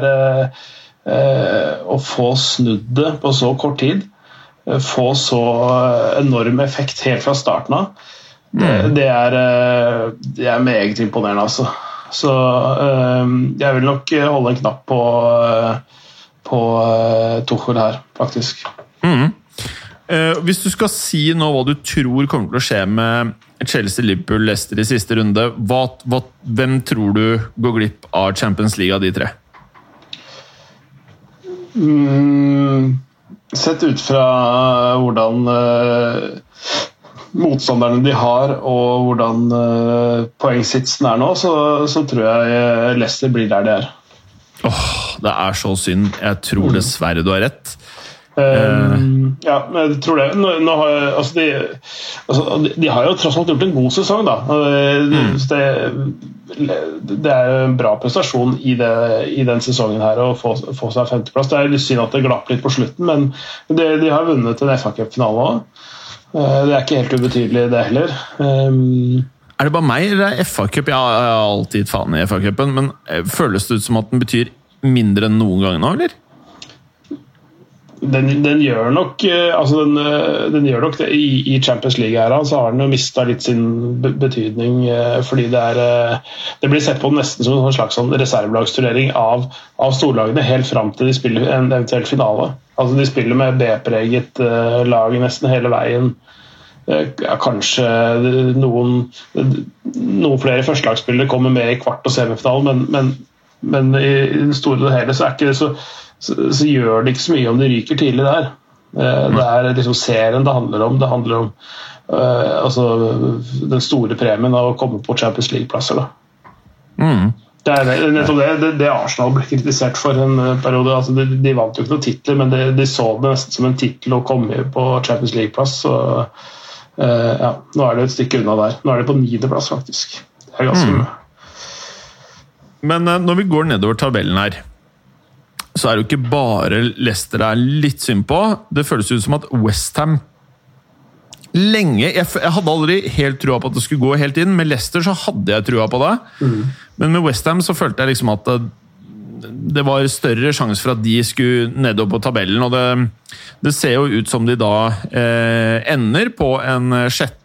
å få snudd det på så kort tid Eh, få så enorm effekt helt fra starten av, det, mm. det, er, eh, det er, meget imponerende, altså. Så eh, jeg vil nok holde en knapp på, på Tuchel her, faktisk. Mm. Hvis du skal si nå hva du tror kommer til å skje med Chelsea, Liverpool, Leicester i siste runde, hva, hva, hvem tror du går glipp av Champions League av de tre? Mm. Sett ut fra hvordan uh, motstanderne de har og hvordan uh, poengsitsen er nå, så, så, tror jeg eh, Leicester blir der de er. Oh, det er så synd. Jeg tror mm. dessverre du har rett. Um, ja, jeg tror det. Nå, nå har, altså de, altså de, har jo tross alt gjort en god sesong, da. Mm. Det, det, er en bra prestasjon i, det, i den sesongen her å få, få seg femteplass. Det er litt synd at det glapp litt på slutten, men de, de har vunnet en FA-cupfinale òg. Eh, det er ikke helt ubetydelig, det heller. Um, er det bare meg, eller er FA-cup Jeg har alltid gitt faen i FA-cupen, men eh, føles det ut som at den betyr mindre enn noen gang nå, eller? Den, den, gjør nok eh, altså den, eh, den gjør nok det. I, i Champions League-æra så har den jo mista litt sin betydning. Eh, fordi det er Det blir sett på nesten som en slags sånn reservelagsturnering av, av storlagene helt fram til de spiller en eventuell finale. Altså De spiller med B-preget lag nesten hele veien. Ja, kanskje noen, noen flere førstelagsspillere kommer med i kvart- og semifinalen, men, men, men i det store og hele så er ikke det så så, så, gjør det ikke så mye om de ryker tidlig der. Eh, det er liksom serien det handler om. Det handler om uh, altså, den store premien av å komme på Champions League-plasser. Mm. Det er nettopp det, det, det, Arsenal ble kritisert for en eh, periode. Altså, de, de, vant jo ikke noen titler, men de, de, så det nesten som en tittel å komme på Champions League-plass. Uh, ja, nå er det et stykke unna der. Nå er det på niendeplass, faktisk. Det er ganske mm. Men uh, når vi går nedover tabellen her så er det jo ikke bare Leicester det er litt synd på. Det føles ut som at Westham lenge jeg, jeg, hadde aldri helt trua på at det skulle gå helt inn. Med Leicester så hadde jeg trua på det. Mm. Men med Westham så følte jeg liksom at det, det var større sjanse for at de skulle nedover på tabellen. Og det, det ser jo ut som de da eh, ender på en sjette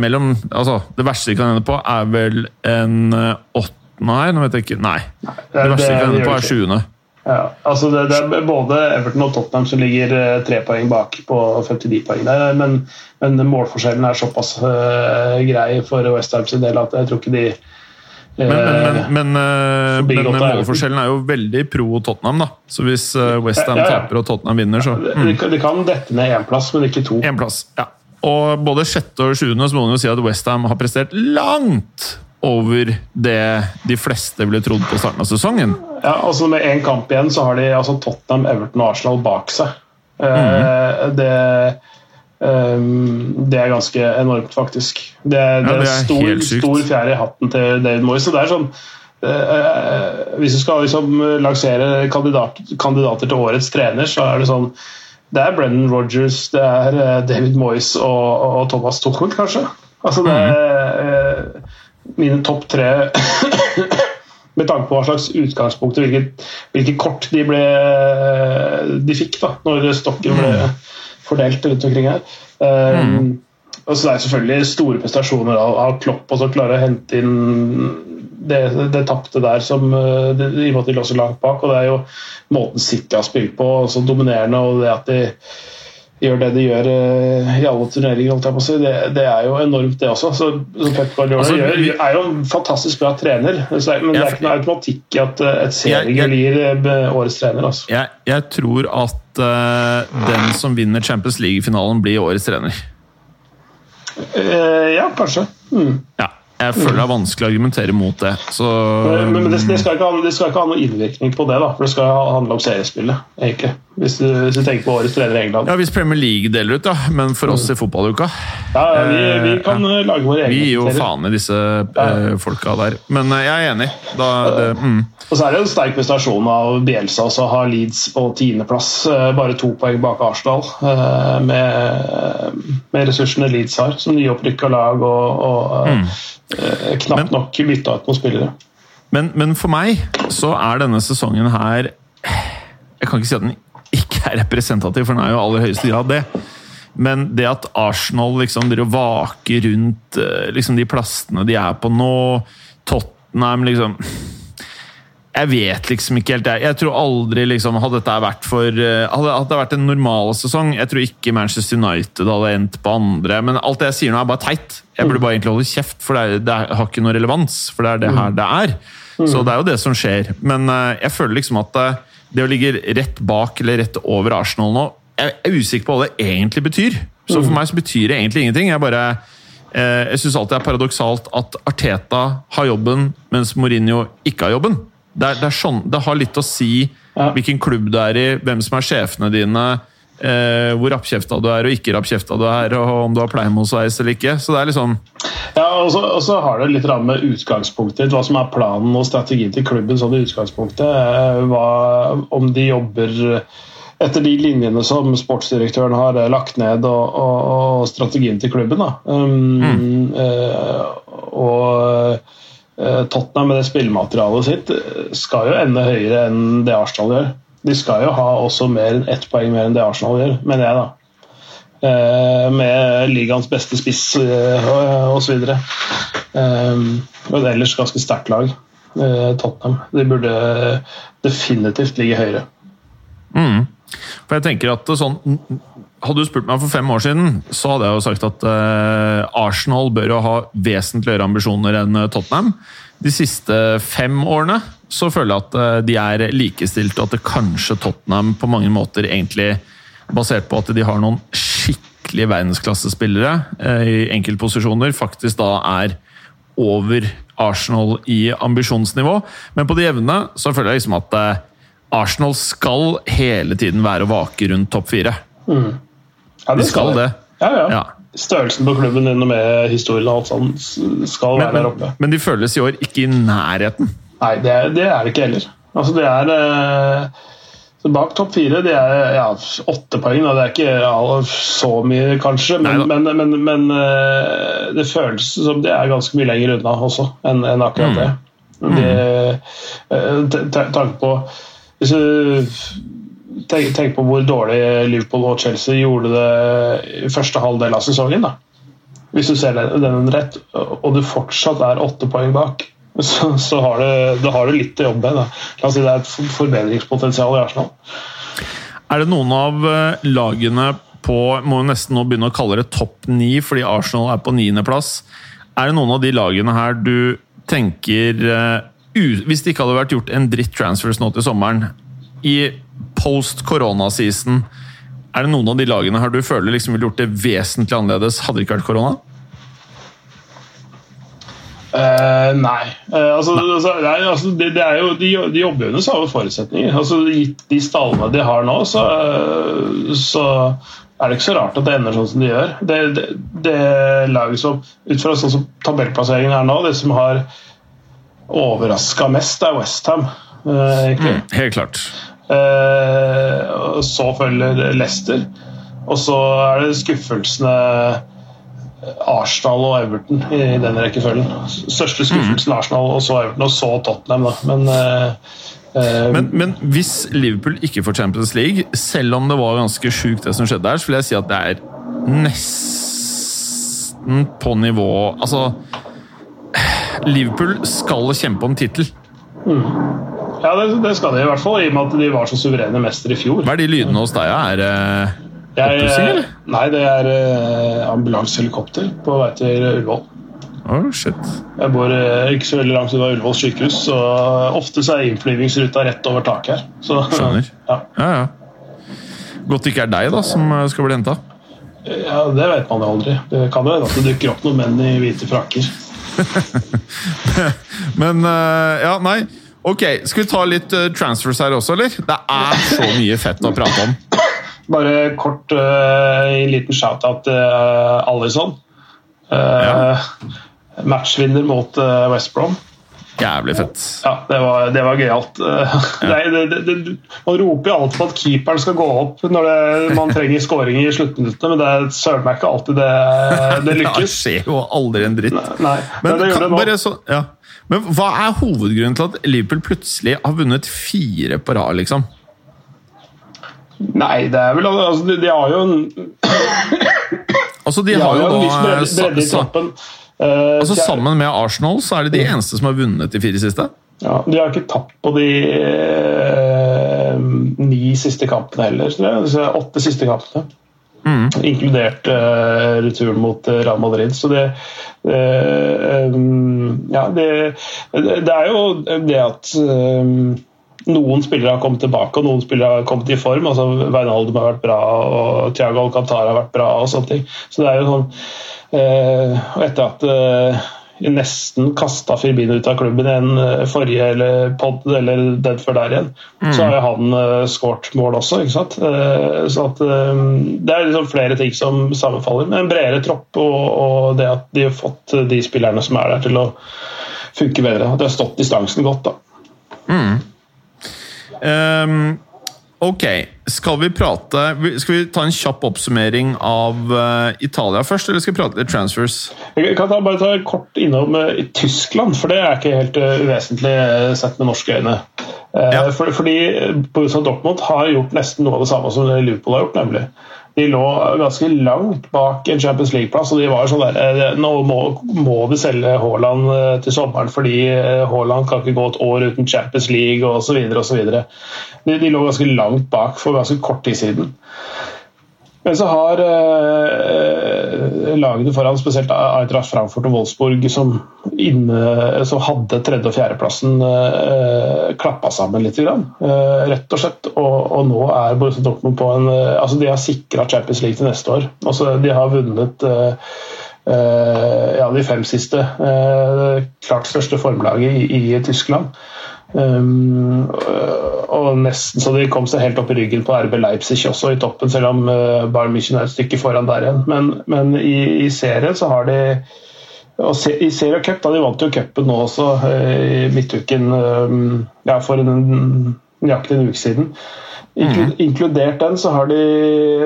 mellom Altså, det verste de kan ende på, er vel en åttende her? Nå vet jeg ikke. Nei. Det verste de kan ende på, er sjuende. Ja, altså det, det, er både Everton og Tottenham som ligger eh, tre poeng bak på 59 poeng. der, men, men målforskjellen er såpass uh, grei for Westham sin del at jeg tror ikke de uh, Men, men, men, uh, men målforskjellen er jo veldig pro Tottenham, da. Så hvis Westham ja, ja, ja. taper og Tottenham vinner, så mm. de, de, kan dette ned én plass, men ikke to. En plass, ja. Og både sjette og sjuende så må man jo si at Westham har prestert langt over det de fleste ville trodd på starten av sesongen. Ja, altså Med én kamp igjen så har de altså Tottenham, Everton og Arsenal bak seg. Mm. det, um, det er ganske enormt, faktisk. Det, det, ja, det er, stor, stor fjær i hatten til David Moyes. Så det er sånn eh, Hvis du skal liksom lansere kandidat, kandidater til årets trener, så er det sånn Det er Brennan Rogers, det er eh, David Moyes og, og Thomas Tuchel, kanskje. Altså det er eh, mine topp tre med tanke på hva slags utgangspunkt og hvilket, hvilket kort de, ble, de fikk da når stokken ble fordelt rundt omkring her. Um, og så Det er selvfølgelig store prestasjoner av, av Klopp så klare å hente inn det, det tapte der som, uh, det, i og med at de lå så langt bak. og Det er jo måten City har spilt på, så dominerende, og det at de gjør det de gjør uh, i alle turneringer, si, det, det er jo enormt, det også. Så, så Pep Guardiola Altså, gjør, er jo en fantastisk bra trener, så, men det er ikke noe automatikk i at uh, et seriegull gir uh, årets trener. altså. Jeg, jeg tror at uh, den som vinner Champions League-finalen, blir årets trener. Uh, ja, kanskje. Mm. Ja, jeg føler det er vanskelig å argumentere mot det. Så Men, men det, det, skal ikke ha, det skal ikke ha noen innvirkning på det, da, for det skal handle om seriespillet. egentlig. Hvis du, hvis du tenker på årets trener i England. Ja, Hvis Premier League deler ut, da. Men for oss i fotballuka Ja, ja, vi, vi kan ja. lage våre egne. Vi gir jo faen i disse ja. folka der. Men eh, jeg er enig. Da, det, mm. Og så er det en sterk prestasjon av Bielsa også å ha Leeds på tiendeplass, eh, bare to poeng bak Arsenal. eh, Med, med ressursene Leeds har, som nyopprykka lag og, og Mm. Eh, knapt nok bytta ut noen spillere. men, men for meg så er denne sesongen her Jeg kan ikke si at den ikke er representativ, for den er jo i aller høyeste grad det. Men det at Arsenal liksom driver vaker rundt eh, liksom de plassene de er på nå, Tottenham liksom Jeg vet liksom ikke helt. Jeg, jeg tror aldri liksom Hadde dette vært for eh, Hadde, hadde det vært en normal sesong Jeg tror ikke Manchester United hadde endt på andre. Men alt det jeg sier nå, er bare teit. Jeg burde bare egentlig holde kjeft, for det, er, det har ikke noe relevans. For det er det her det er. Så det er jo det som skjer. Men eh, jeg føler liksom at eh, det å ligge rett bak eller rett over Arsenal nå Jeg er usikker på hva det egentlig betyr. Så for meg så betyr det egentlig ingenting. Jeg bare jeg syns alltid det er paradoksalt at Arteta har jobben, mens Mourinho ikke har jobben. Det, er, det, er sånn, det har litt å si Ja. hvilken klubb du er i, hvem som er sjefene dine, eh, hvor rappkjefta du er og ikke rappkjefta du er, og om du har pleiemosveis eller ikke. Så det er liksom Ja, og så, og så har det litt med utgangspunktet ditt, hva som er planen og strategien til klubben. sånn i utgangspunktet, eh, hva, Om de jobber etter de linjene som sportsdirektøren har eh, lagt ned, og, og, og strategien til klubben. Da. Um, eh, og eh, Tottenham med det spillematerialet sitt eh, skal jo ende høyere enn det Arsenal gjør. De skal jo ha også mer enn ett poeng mer enn det Arsenal gjør, mener jeg, da. Eh, med ligaens beste spiss eh, osv. Et ellers ganske sterkt lag, eh, Tottenham. De burde definitivt ligge høyere. Mm. For jeg tenker at sånn Hadde du spurt meg for fem år siden, så hadde jeg jo sagt at eh, Arsenal bør jo ha vesentlig høyere ambisjoner enn eh, Tottenham. De siste fem årene så føler jeg at eh, de er likestilte, og at det kanskje Tottenham på mange måter egentlig Basert på at de har noen skikkelig verdensklassespillere eh, i enkeltposisjoner, faktisk da er over Arsenal i ambisjonsnivå. Men på det jevne så føler jeg liksom at Arsenal skal hele tiden være å vake rundt topp fire. Ja, De skal det. Ja, ja. Ja. Størrelsen på klubben din og med historien og alt sånt skal Men, være der oppe. men de føles i år ikke i nærheten. Nei, det er det, er det ikke heller. Altså, det er eh, så Bak topp fire det er ja, åtte poeng. Da. Det er ikke ja, så mye, kanskje, men, men, men, men eh, det føles som det er ganske mye lenger unna også enn en akkurat det. det eh, te- te- tanke på Hvis du tenker tenk på hvor dårlig Liverpool og Chelsea gjorde det i første halvdel av sesongen. da hvis du ser den den rett, og du fortsatt er åtte poeng bak, så, så har, du, da har du litt å jobbe med. La oss si det er et forbedringspotensial i Arsenal. Er det noen av eh, lagene på Må jo nesten nå begynne å kalle det topp ni, fordi Arsenal er på niendeplass. Er det noen av de lagene her du tenker eh, Hvis det ikke hadde vært gjort en dritt transfers nå til sommeren, i post korona-season, er det noen av de lagene her du føler liksom ville gjort det vesentlig annerledes, hadde det ikke vært korona? Uh, nei. Uh, altså, altså, nei altså, det, det er jo, de, de jobber jo under samme forutsetninger. Altså, gitt de stallene de har nå, så, uh, så er det ikke så rart at det ender sånn som de gjør. Det, det, det laget som, Ut fra sånn som tabellplasseringen er nå, det som har overraska mest, er Westham. Uh, egentlig. Mm, helt klart. Uh, så følger Leicester. Og så er det skuffelsene Arsenal og Everton i den rekkefølgen. Største skuffelsen Arsenal, og så Everton, og så Tottenham. Da. Men, uh, men, men, hvis Liverpool ikke får Champions League, selv om det var ganske sjukt det som skjedde der, så vil jeg si at det er nesten på nivå Altså Liverpool skal kjempe om tittel. Mm. Ja, det, det, skal de i hvert fall, i og med at de var så suverene mestere i fjor. Hva er de lydene hos deg? Er det oppussing, Nei, det er uh, ambulansehelikopter på vei til Ullevål. Oh, shit. Jeg bor ikke så veldig langt unna Ullevål sykehus, så ofte så er innflyvningsruta rett over taket her. Så, Skjønner. Ja. ja, ja. Godt det ikke er deg da som skal bli henta. Ja, Det vet man jo aldri. Det kan jo hende at det dukker opp noen menn i hvite frakker. Men Ja, nei. Ok, Skal vi ta litt uh, transfers her også, eller? Det er så mye fett å prate om. Bare kort uh, en liten shout-out til uh, Alison. Ja. Matchvinner mot West Brom. Jævlig fett. Ja, det var, det var gøyalt. Ja. Man roper jo alltid på at keeperen skal gå opp når det, man trenger skåring i sluttminuttene, men det er søren meg ikke alltid det, det lykkes. det skjer jo aldri en dritt. Nei, men, det kan, det så, ja. Men hva er hovedgrunnen til at Liverpool plutselig har vunnet fire på rad, liksom? Nei, det er vel altså, de, de, har jo en Altså, de, de har, har, jo da bredde, bredde i. Uh, altså Sammen med Arsenal så er det de eneste som har vunnet de fire siste? Ja, De har ikke tapt på de uh, ni siste kampene heller. Så det er åtte siste kampene. Mm. Inkludert uh, returen mot Real Madrid. Så det um, Ja, det, det, er jo det at um, noen spillere har kommet tilbake og noen spillere har kommet i form. altså Wijnaldum har vært bra og Thiago Alcantara har vært bra. og sånne ting. Så det er jo sånn uh, Etter at nesten kasta Firmino ut av klubben i en eh, forrige eller pod eller den før der igjen, mm. så har jo han uh, skåret mål også. ikke sant? Uh, så at uh, Det er liksom flere ting som sammenfaller. Med en bredere tropp og, og, det at de har fått de spillerne som er der, til å funke bedre. At de har stått distansen godt. da. Mm. Um, ok, skal vi prate Skal vi ta en kjapp oppsummering av uh, Italia først, eller skal vi prate litt transfers? Jeg kan ta, bare ta kort innom uh, Tyskland, for det er ikke helt uh, uvesentlig sett med norske øyne. Ja. For, fordi Borussia Dortmund har gjort nesten noe av det samme som Liverpool har gjort, nemlig de lå ganske langt bak en Champions League-plass. og de var sånn der, eh, Nå må, må vi selge Haaland eh, til sommeren fordi eh, Haaland kan ikke gå et år uten Champions League osv. De, de lå ganske langt bak for ganske kort tid siden. Men så har eh, lagene foran, spesielt Eintracht Frankfurt og Wolfsburg, som, inne, som hadde tredje- og fjerdeplassen, eh, klappa sammen litt. Eh, rett og slett. Og, og, nå er Borussia Dortmund på en eh, altså De har sikra Champions League til neste år. Altså, de har vunnet eh, eh, ja, de fem siste. klart største formlaget i, i Tyskland. Um, og nesten så de kom seg helt opp i ryggen på RB Leipzig også i toppen, selv om uh, Bayern München er et stykke foran der igjen. Men, men i, i serien så har de og se, I serie cup, da de vant jo cupen nå også, uh, i midtuken um, ja, for en, nøyaktig en uke siden. Mm. Inkludert den så har de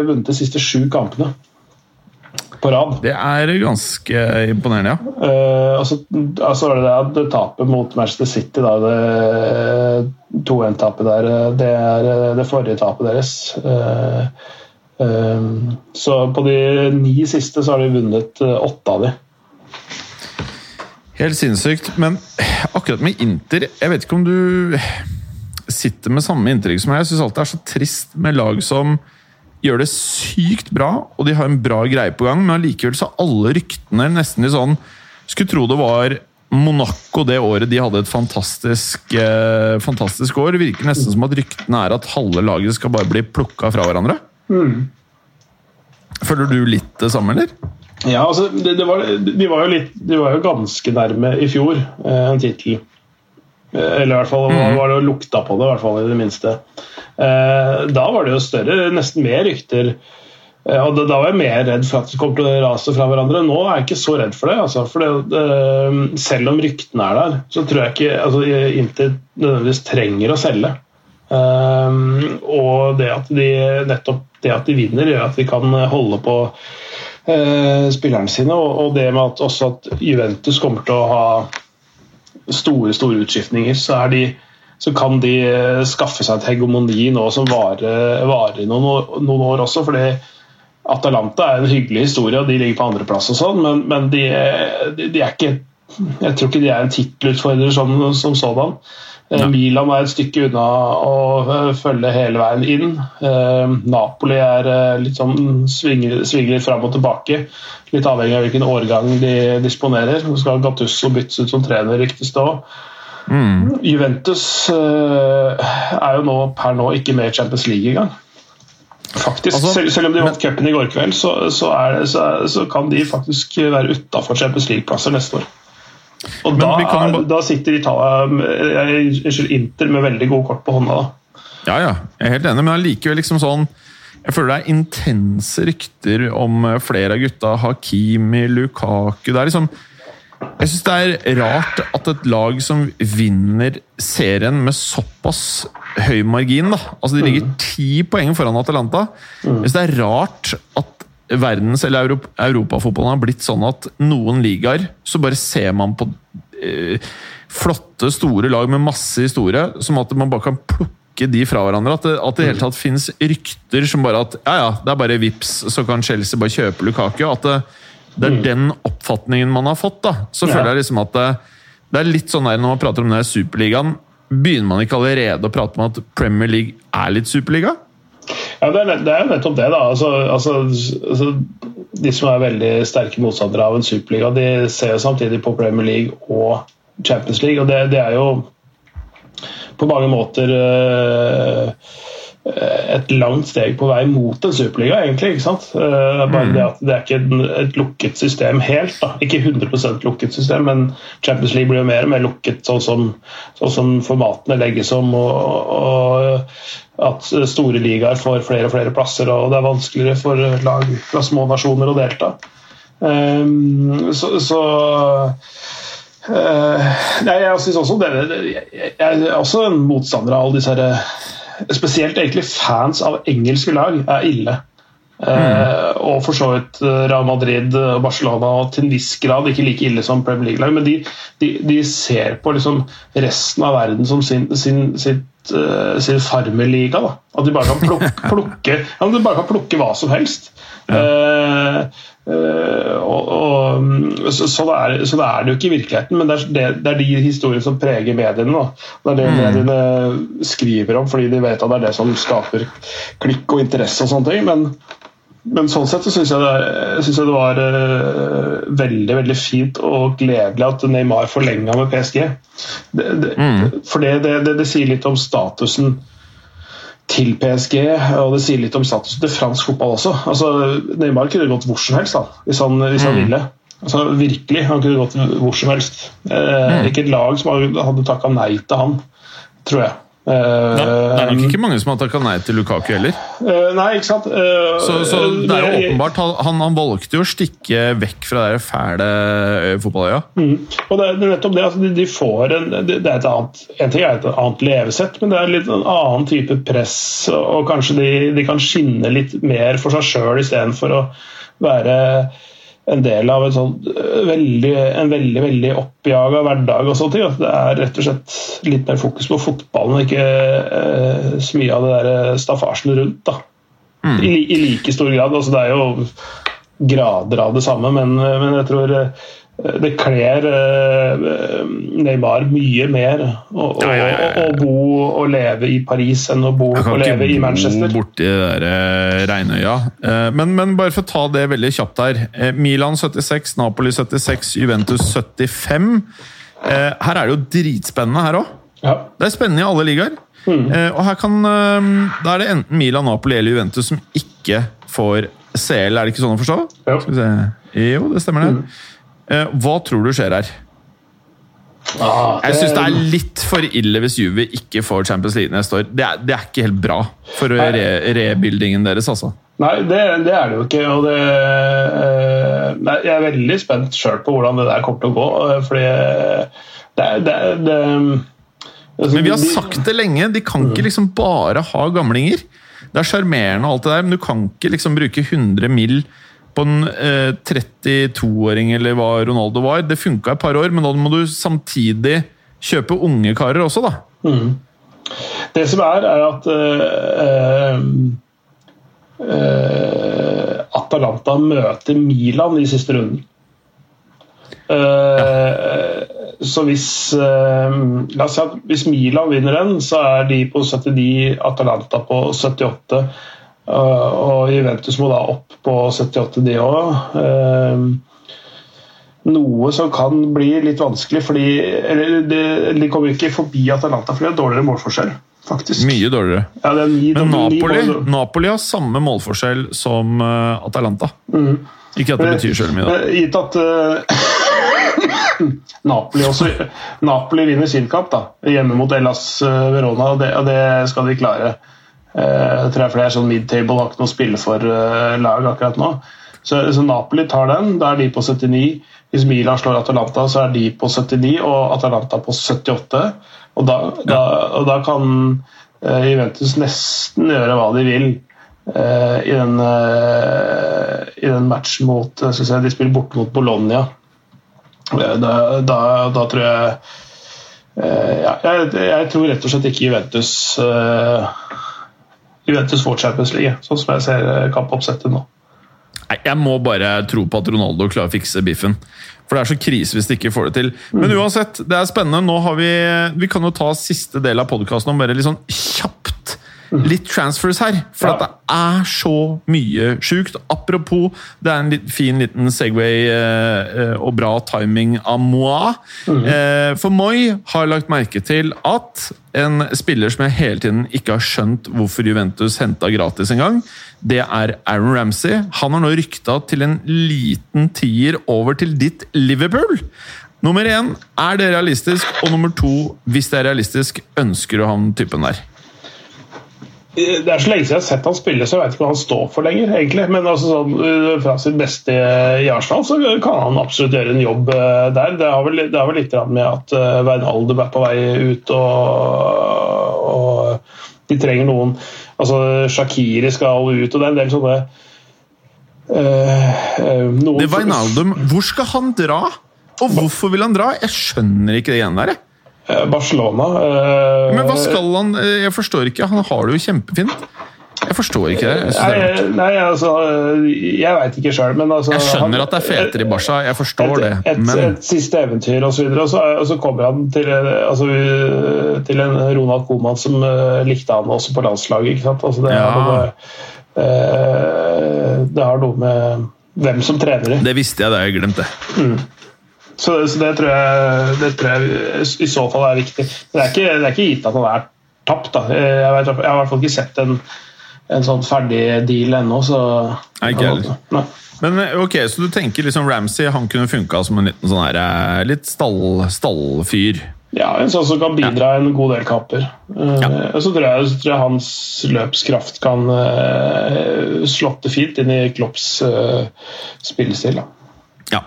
vunnet de siste sju kampene på rad. Det er ganske imponerende, ja. Uh, altså, altså var det det tapet mot Manchester City, da, det 2-1-tapet der, det er det forrige tapet deres. Uh, uh, så på de ni siste så har de vunnet åtte av de. Helt sinnssykt. Men akkurat med Inter Jeg vet ikke om du sitter med samme inntrykk som meg. Jeg syns alltid det er så trist med lag som gjør det sykt bra, og de har en bra greie på gang, men allikevel så alle ryktene nesten litt sånn Skulle tro det var Monaco det året de hadde et fantastisk, eh, fantastisk år. Virker nesten som at ryktene er at halve laget skal bare bli plukka fra hverandre. Mm. Føler du litt det samme, eller? Ja, altså, det, det var, de, var litt, de, var jo ganske nærme i fjor eh, en tittel. Eh, eller i hvert fall mm. var det lukta på det, i hvert fall i det minste. Eh, da var det jo større, nesten mer rykter Eh, og Da var jeg mer redd for at de kom til å rase fra hverandre. Nå er jeg ikke så redd for det. Altså, for det, selv om ryktene er der, så tror jeg ikke altså, Inter nødvendigvis trenger å selge. Og det at de, nettopp det at de vinner, gjør at de kan holde på spillerne sine. Og, det med at også at Juventus kommer til å ha store store utskiftninger, så, de, så kan de skaffe seg et hegemoni nå som varer, varer noen, noen år også. fordi Atalanta er en hyggelig historie, og de ligger på andreplass, og sånn, men, men de, de, de, er ikke Jeg tror ikke de er en tittelutfordrer som, som sådan. Ja. Eh, Milan er et stykke unna å eh, følge hele veien inn. Eh, Napoli er litt sånn svinger, svinger fram og tilbake. Litt avhengig av hvilken årgang de disponerer. Nå skal Gattusso byttes ut som trener, ryktes det òg. Mm. Juventus er jo nå per nå ikke med i Champions League engang. Faktisk, altså, selv, selv, om de vant cupen i går kveld, så, så, det, så, så kan de faktisk være utafor Champions League-plasser neste år. Og da, er, da, sitter Italia, Inter med veldig gode kort på hånda. Da. Ja, ja, jeg er helt enig, men allikevel liksom sånn jeg føler det er intense rykter om flere av gutta. Hakimi, Lukaku Det er liksom Jeg syns det er rart at et lag som vinner serien med såpass høy margin. da. Altså De ligger mm. ti poeng foran Atalanta. Jeg syns det er rart at verdens- eller europafotballen har blitt sånn at noen ligaer, så bare ser man på eh, flotte, store lag med masse historie, som at man bare kan plukke de fra hverandre. At det, at det i hele tatt finnes rykter som bare at ja, ja, det er bare vips, så kan Chelsea bare kjøpe Lukaku. At det, det er mm. den oppfatningen man har fått. da. Så ja. føler jeg liksom at det, det er litt sånn der når man prater om den Superligaen Begynner man ikke allerede å prate om at Premier League er litt superliga? Ja, Det er, det er jo nettopp det. da. Altså, altså, altså, de som er veldig sterke motstandere av en superliga, de ser jo samtidig på Premier League og Champions League. og Det, det er jo på mange måter øh, et langt steg på vei mot en superliga, egentlig. ikke sant? Eh, bare det at det er ikke et lukket system helt. da. Ikke 100% lukket system, men Champions League blir jo mer og mer lukket, sånn som, sånn som formatene legges om. Og, og at store ligaer får flere og flere plasser, og det er vanskeligere for lag fra små nasjoner å delta. Um, så, så uh, Nei, jeg syns også det, jeg er også en motstander av alle disse her spesielt egentlig fans av engelske lag er ille. Mm. Og for så vidt eh, Real Madrid og Barcelona og til en viss grad ikke like ille som Premier League-lag, men de, de, de, ser på liksom resten av verden som sin, sin, sitt, uh, sin farmerliga. At de bare kan plukke, plukke, ja, de bare kan plukke hva som helst. Ja. Og, og, så, så, det er, så, det er, det jo ikke i virkeligheten, men det er, det, det er de historiene som preger mediene. Da. Det er det mm. mediene skriver om fordi de vet at det er det som skaper klikk og interesse. og sånne ting, Men, men sånn sett så syns jeg, jeg, det var uh, veldig veldig fint og gledelig at Neymar forlenga med PSG. Mm. For det, sier litt om statusen til PSG, og det sier litt om statusen til fransk fotball også. Altså, Neymar kunne gått hvor som helst da, hvis han, hvis han mm. ville. Altså, virkelig, Han kunne gått hvor som helst. Eh, mm. Ikke et lag som hadde takka nei til han, tror jeg. Nei, det er nok ikke mange som har takka nei til Lukaku heller. Uh, nei, ikke sant uh, så, så, det er jo åpenbart Han, han valgte jo å stikke vekk fra det fæle fotballøya. Mm. Og det er nettopp det. Altså, de, de, får en, det er et annet En ting er et annet levesett, men det er litt en annen type press, og kanskje de, de kan skinne litt mer for seg sjøl istedenfor å være en del av en, sånn eh, veldig, en veldig veldig oppjaga hverdag. og sånne ting. Det er rett og slett litt mer fokus på fotballen og ikke eh, så mye av det der eh, staffasjen rundt. da. Mm. I, I, like stor grad. altså Det er jo grader av det samme, men, eh, men jeg tror det kler uh, Neymar mye mer å, ja, ja, ja, å, bo og leve i Paris enn å bo og leve i Manchester. Jeg kan ikke bo borti det der uh, regnøya. Men, men, bare for å ta det veldig kjapt her. Milan 76, Napoli 76, Juventus 75. her er det jo dritspennende her òg. Det er spennende i alle ligaer. Mm. og her kan Da er det enten Milan, Napoli eller Juventus som ikke får CL, er det ikke sånn å forstå? Jo, det stemmer det. Mm. Eh, hva tror du skjer her? Ah, det... Jeg syns det er litt for ille hvis Juve ikke får Champions League neste år. Det er, det er ikke helt bra for re rebuildingen deres, altså. Nei, det, det, er det jo ikke. og det, nei, Jeg er veldig spent sjøl på hvordan det der kommer til å gå. fordi det, det, det altså, Men vi har sagt det lenge. De kan ikke liksom bare ha gamlinger. Det er sjarmerende, alt det der, men du kan ikke liksom bruke 100 mill. På en eh, 32-åring eller hva Ronaldo var. Det funka et par år, men da må du samtidig kjøpe unge karer også, da. Mm. Det som er, er at uh, uh, Atalanta møter Milan i siste runden. Ja. Så hvis La oss si at hvis Milan vinner den, så er de på 79, Atalanta på 78. og Juventus må da opp på 78, de òg. Noe som kan bli litt vanskelig, fordi eller de, kommer ikke forbi Atalanta, for de har dårligere målforskjell. Faktisk. Mye dårligere. Ja, ni, Men Napoli, Napoli, har samme målforskjell som uh, Atalanta. Mm. Ikke at det betyr så mye, da. Gitt at uh, Napoli, også, Napoli vinner sin kamp da, hjemme mot Ellas uh, Verona, og det, og det, skal de klare. Uh, tror jeg, for det er sånn mid-table, har ikke noe å spille for lag akkurat nå. Så, så, Napoli tar den, da er de på 79. Hvis Milan slår Atalanta, så er de på 79 og Atalanta på 78. Og da, da, og da kan uh, Juventus nesten gjøre hva de vil uh, i, den, uh, i den matchen mot si, De spiller borte mot Bologna. Da, da, da tror jeg ja, jeg, jeg, tror rett og slett ikke Juventus Juventus får Champions League, sånn som jeg ser kampoppsettet nå. Jeg må bare tro på at Ronaldo klarer å fikse biffen. For det er så krise hvis de ikke får det til. Men mm. uansett, det er spennende. Nå har Vi vi kan jo ta siste del av podkasten om bare litt sånn. Litt transfers her. For ja. det er så mye sjukt. Apropos, det er en litt fin liten Segway eh, og bra timing av Moi. Mm. Eh, for Moi har lagt merke til at en spiller som jeg hele tiden ikke har skjønt hvorfor Juventus henta gratis engang, det er Aaron Ramsey. Han har nå rykta til en liten tier over til ditt Liverpool. Nummer én, er det realistisk? Og nummer to, hvis det er realistisk, ønsker du han typen der? Det er så lenge siden jeg har sett han spille, så jeg vet ikke hva han står for lenger. egentlig. Men altså, sånn, øh, fra sitt beste i Arsenal så kan han absolutt gjøre en jobb øh, der. Det har vel, det har vel litt med at uh, Wijnaldum er på vei ut, og, og de trenger noen altså Shakiri skal ut, og det er en del sånne uh, noen Det Wijnaldum, hvor skal han dra? Og hvorfor vil han dra? Jeg skjønner ikke det igjen der. Jeg. Eh, Barcelona. Uh, Men hva skal han Jeg forstår ikke. Han har det jo kjempefint. Jeg forstår ikke det. Jeg, nei, nei, altså Jeg veit ikke sjøl, men altså, Jeg skjønner han, at det er fetere i Barca, jeg forstår et, det. Et, men... et, siste eventyr osv., og, så og så kommer han til, altså, til en Ronald Coman som uh, likte han også på landslaget. ikke sant? Altså, det, ja. har noe, uh, det har noe med hvem som trener det. Det visste jeg, det har jeg glemt, det. Mm. Så, så det, tror jeg, det, tror jeg, i så fall er viktig. Det er ikke, det er ikke gitt at han er tapt. Da. Jeg, vet, jeg, har i hvert fall ikke sett en, en sånn ferdig deal ennå. Så, Nei, ikke heller. Men eh, ok, Så du tenker liksom Ramsey han kunne funka som en liten sånn her, eh, litt stall, stallfyr? Ja, en sånn som kan bidra ja. en god del kapper. Ja. Uh, Så, tror jeg, så tror jeg hans løpskraft kan uh, slåtte fint inn i Klopps uh, spillestil. Da. Ja.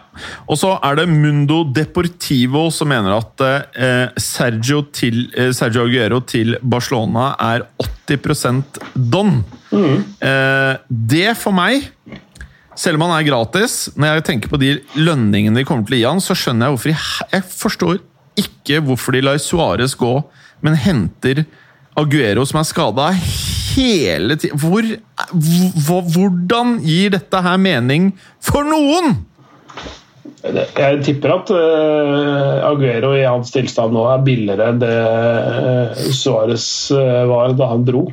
Og så er det Mundo Deportivo som mener at eh, Sergio, til, eh, Sergio, Aguero til Barcelona er 80% don. Mm. Eh, det for meg selv om han er gratis, når jeg tenker på de lønningene de kommer til å gi han, så skjønner jeg hvorfor de, Jeg forstår ikke hvorfor de lar Suárez gå, men henter Aguero som er skada hele tiden. Hvor, hvordan gir dette her mening for noen?! Jeg tipper at uh, Aguero i hans tilstand nå er billigere enn det uh, Suárez uh, var da han dro.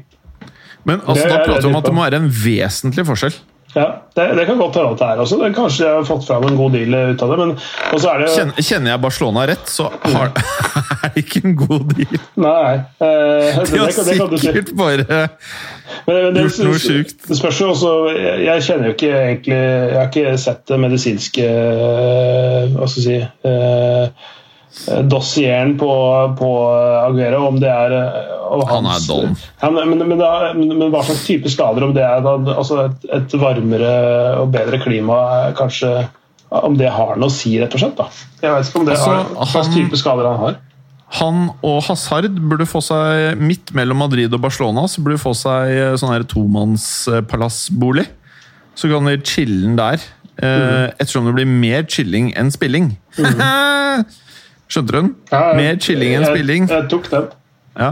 Men altså, da prater vi om at det må være en vesentlig forskjell. Ja, det, det kan godt hende at det er også. Det, kanskje de har fått fram en god deal ut av det. Men, det kjenner, kjenner, jeg Barcelona rett, så har, er det ikke en god deal. Nei. Eh, de har sikkert si. bare men, gjort noe sjukt. Det spørs jo også jeg, jeg, kjenner jo ikke egentlig Jeg har ikke sett det medisinske Hva skal jeg si eh, eh, dossieren på, på Aguero, om det er eh, Han er don. Han, men, men, er- men, men hva slags type skader, om det er da, altså et, et varmere og bedre klima, er kanskje om det har noe å si, rett og slett. da. Jeg vet ikke om det Altså, har, hva slags han- type skader han har. Han og Hazard burde få seg midt mellom Madrid og Barcelona så burde få seg eh, sånn her tomannspalassbolig. Så kan de chille'n der. Eh, ettersom det blir mer chilling enn spilling. Skjønte du den? Ja, Mer chilling enn spilling. Jeg, tok den. Ja.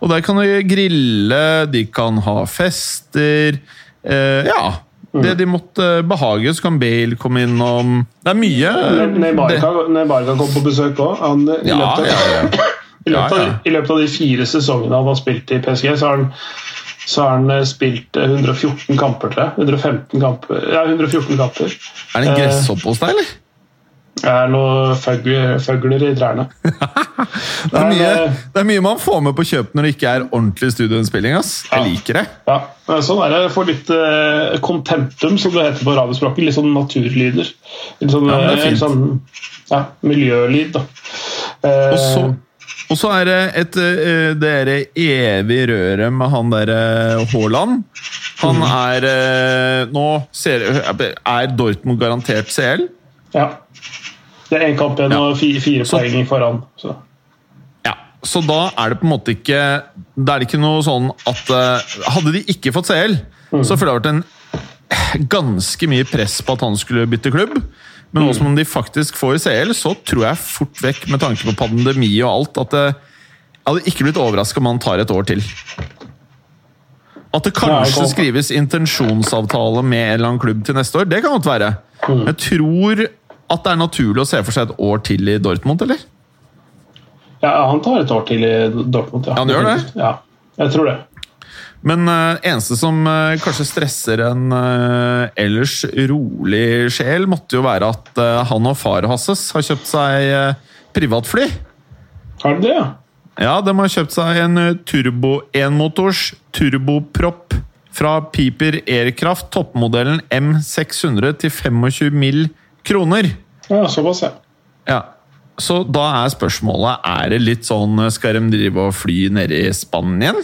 Og der kan de grille, de kan ha fester. Eh, ja. Det de måtte behage, så kan Bale komme innom. Det er mye. Neymar kan komme på besøk òg. I, Ja, ja, ja. i. I løpet av de fire sesongene han har spilt i PSG, så har han, så har han eh, spilt eh, 114 kamper, tror jeg. 115 kamper. Ja, 114 kamper. Er det en gresshoppe hos deg, eller? Det er noen fugler i trærne. Det er, mye, eh, det er mye man får med på kjøp når det ikke er ordentlig studioinnspilling. ass. Jeg Ja. liker det. Ja, sånn er det. Får litt eh, contentum, som det heter på radiospråket. Litt sånn naturlyder. Litt sånn, Ja, eh, fint. sånn ja, miljølyd. da. Uh, Og så, og så er det et, eh, det er evig røret med han derre Haaland. Han Mm. er eh, Nå ser, er Dortmund garantert CL. Ja. Det er én kamp igjen og fi- fire Så- poeng foran. Så. Ja, Så da er det på en måte ikke Da er det ikke noe sånn at eh, Hadde de ikke fått CL, så føler det vært en ganske mye press på at han skulle bytte klubb. Men nå som de faktisk får CL, så tror jeg fort vekk, med tanke på pandemi og alt, at det, jeg hadde ikke blitt overraska om han tar et år til. At det kanskje skrives intensjonsavtale med en eller annen klubb til neste år, det kan godt være. Jeg tror at det er naturlig å se for seg et år til i Dortmund, eller? Ja, han tar et år til i Dortmund. Ja, Han gjør det? Ja, jeg tror det. Men uh, eneste som uh, kanskje stresser en uh, ellers rolig sjel, måtte jo være at han og far Hasses har kjøpt seg privatfly. Har de det, ja? Ja, de har kjøpt seg en turbo enmotors turbopropp fra Piper Aircraft, toppmodellen M600 til 25 mill. Kroner. Ja, Såpass, ja. Ja. Så da er spørsmålet er det litt sånn Skal de drive og fly nede i Spanien?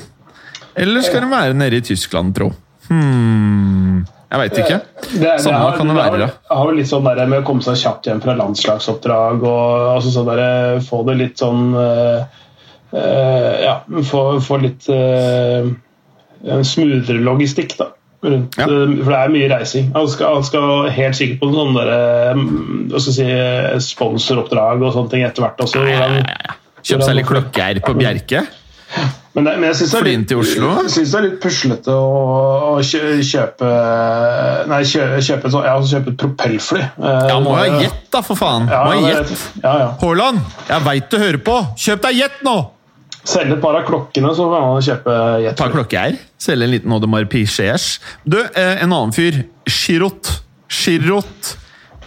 Eller skal de være nede i Tyskland, tro? Hmm Jeg veit ikke. Det, Samme har- kan det være. har- har vel litt sånn der med å komme seg kjapt hjem fra landslagsoppdrag og altså sånn der, få det litt sånn eh, eh, Ja, få, få litt uh, en smoothere logistikk, da. Rundt, Ja. eh, For det er mye reising. Han skal, han skal helt sikkert på noen sånne hva skal si, sponsoroppdrag og sånne ting etter hvert også. Ja, ja, hvordan- ja, ja. Kjøp seg litt klokkeeier på Bjerke. Men, det, men jeg syns det, det er litt puslete å, å kjøpe Nei, kjøpe, kjøpe, et ja, altså kjøpe et propellfly. Eh, Ja, må jo ha gjett, da, for faen! Haaland, jeg veit du hører på! Kjøp deg jet nå! Selge et par av klokkene, så kan han kjøpe Ta jetfly. Selge en liten Audemars Piguet. Du, eh, en annen fyr. Giroud. Giroud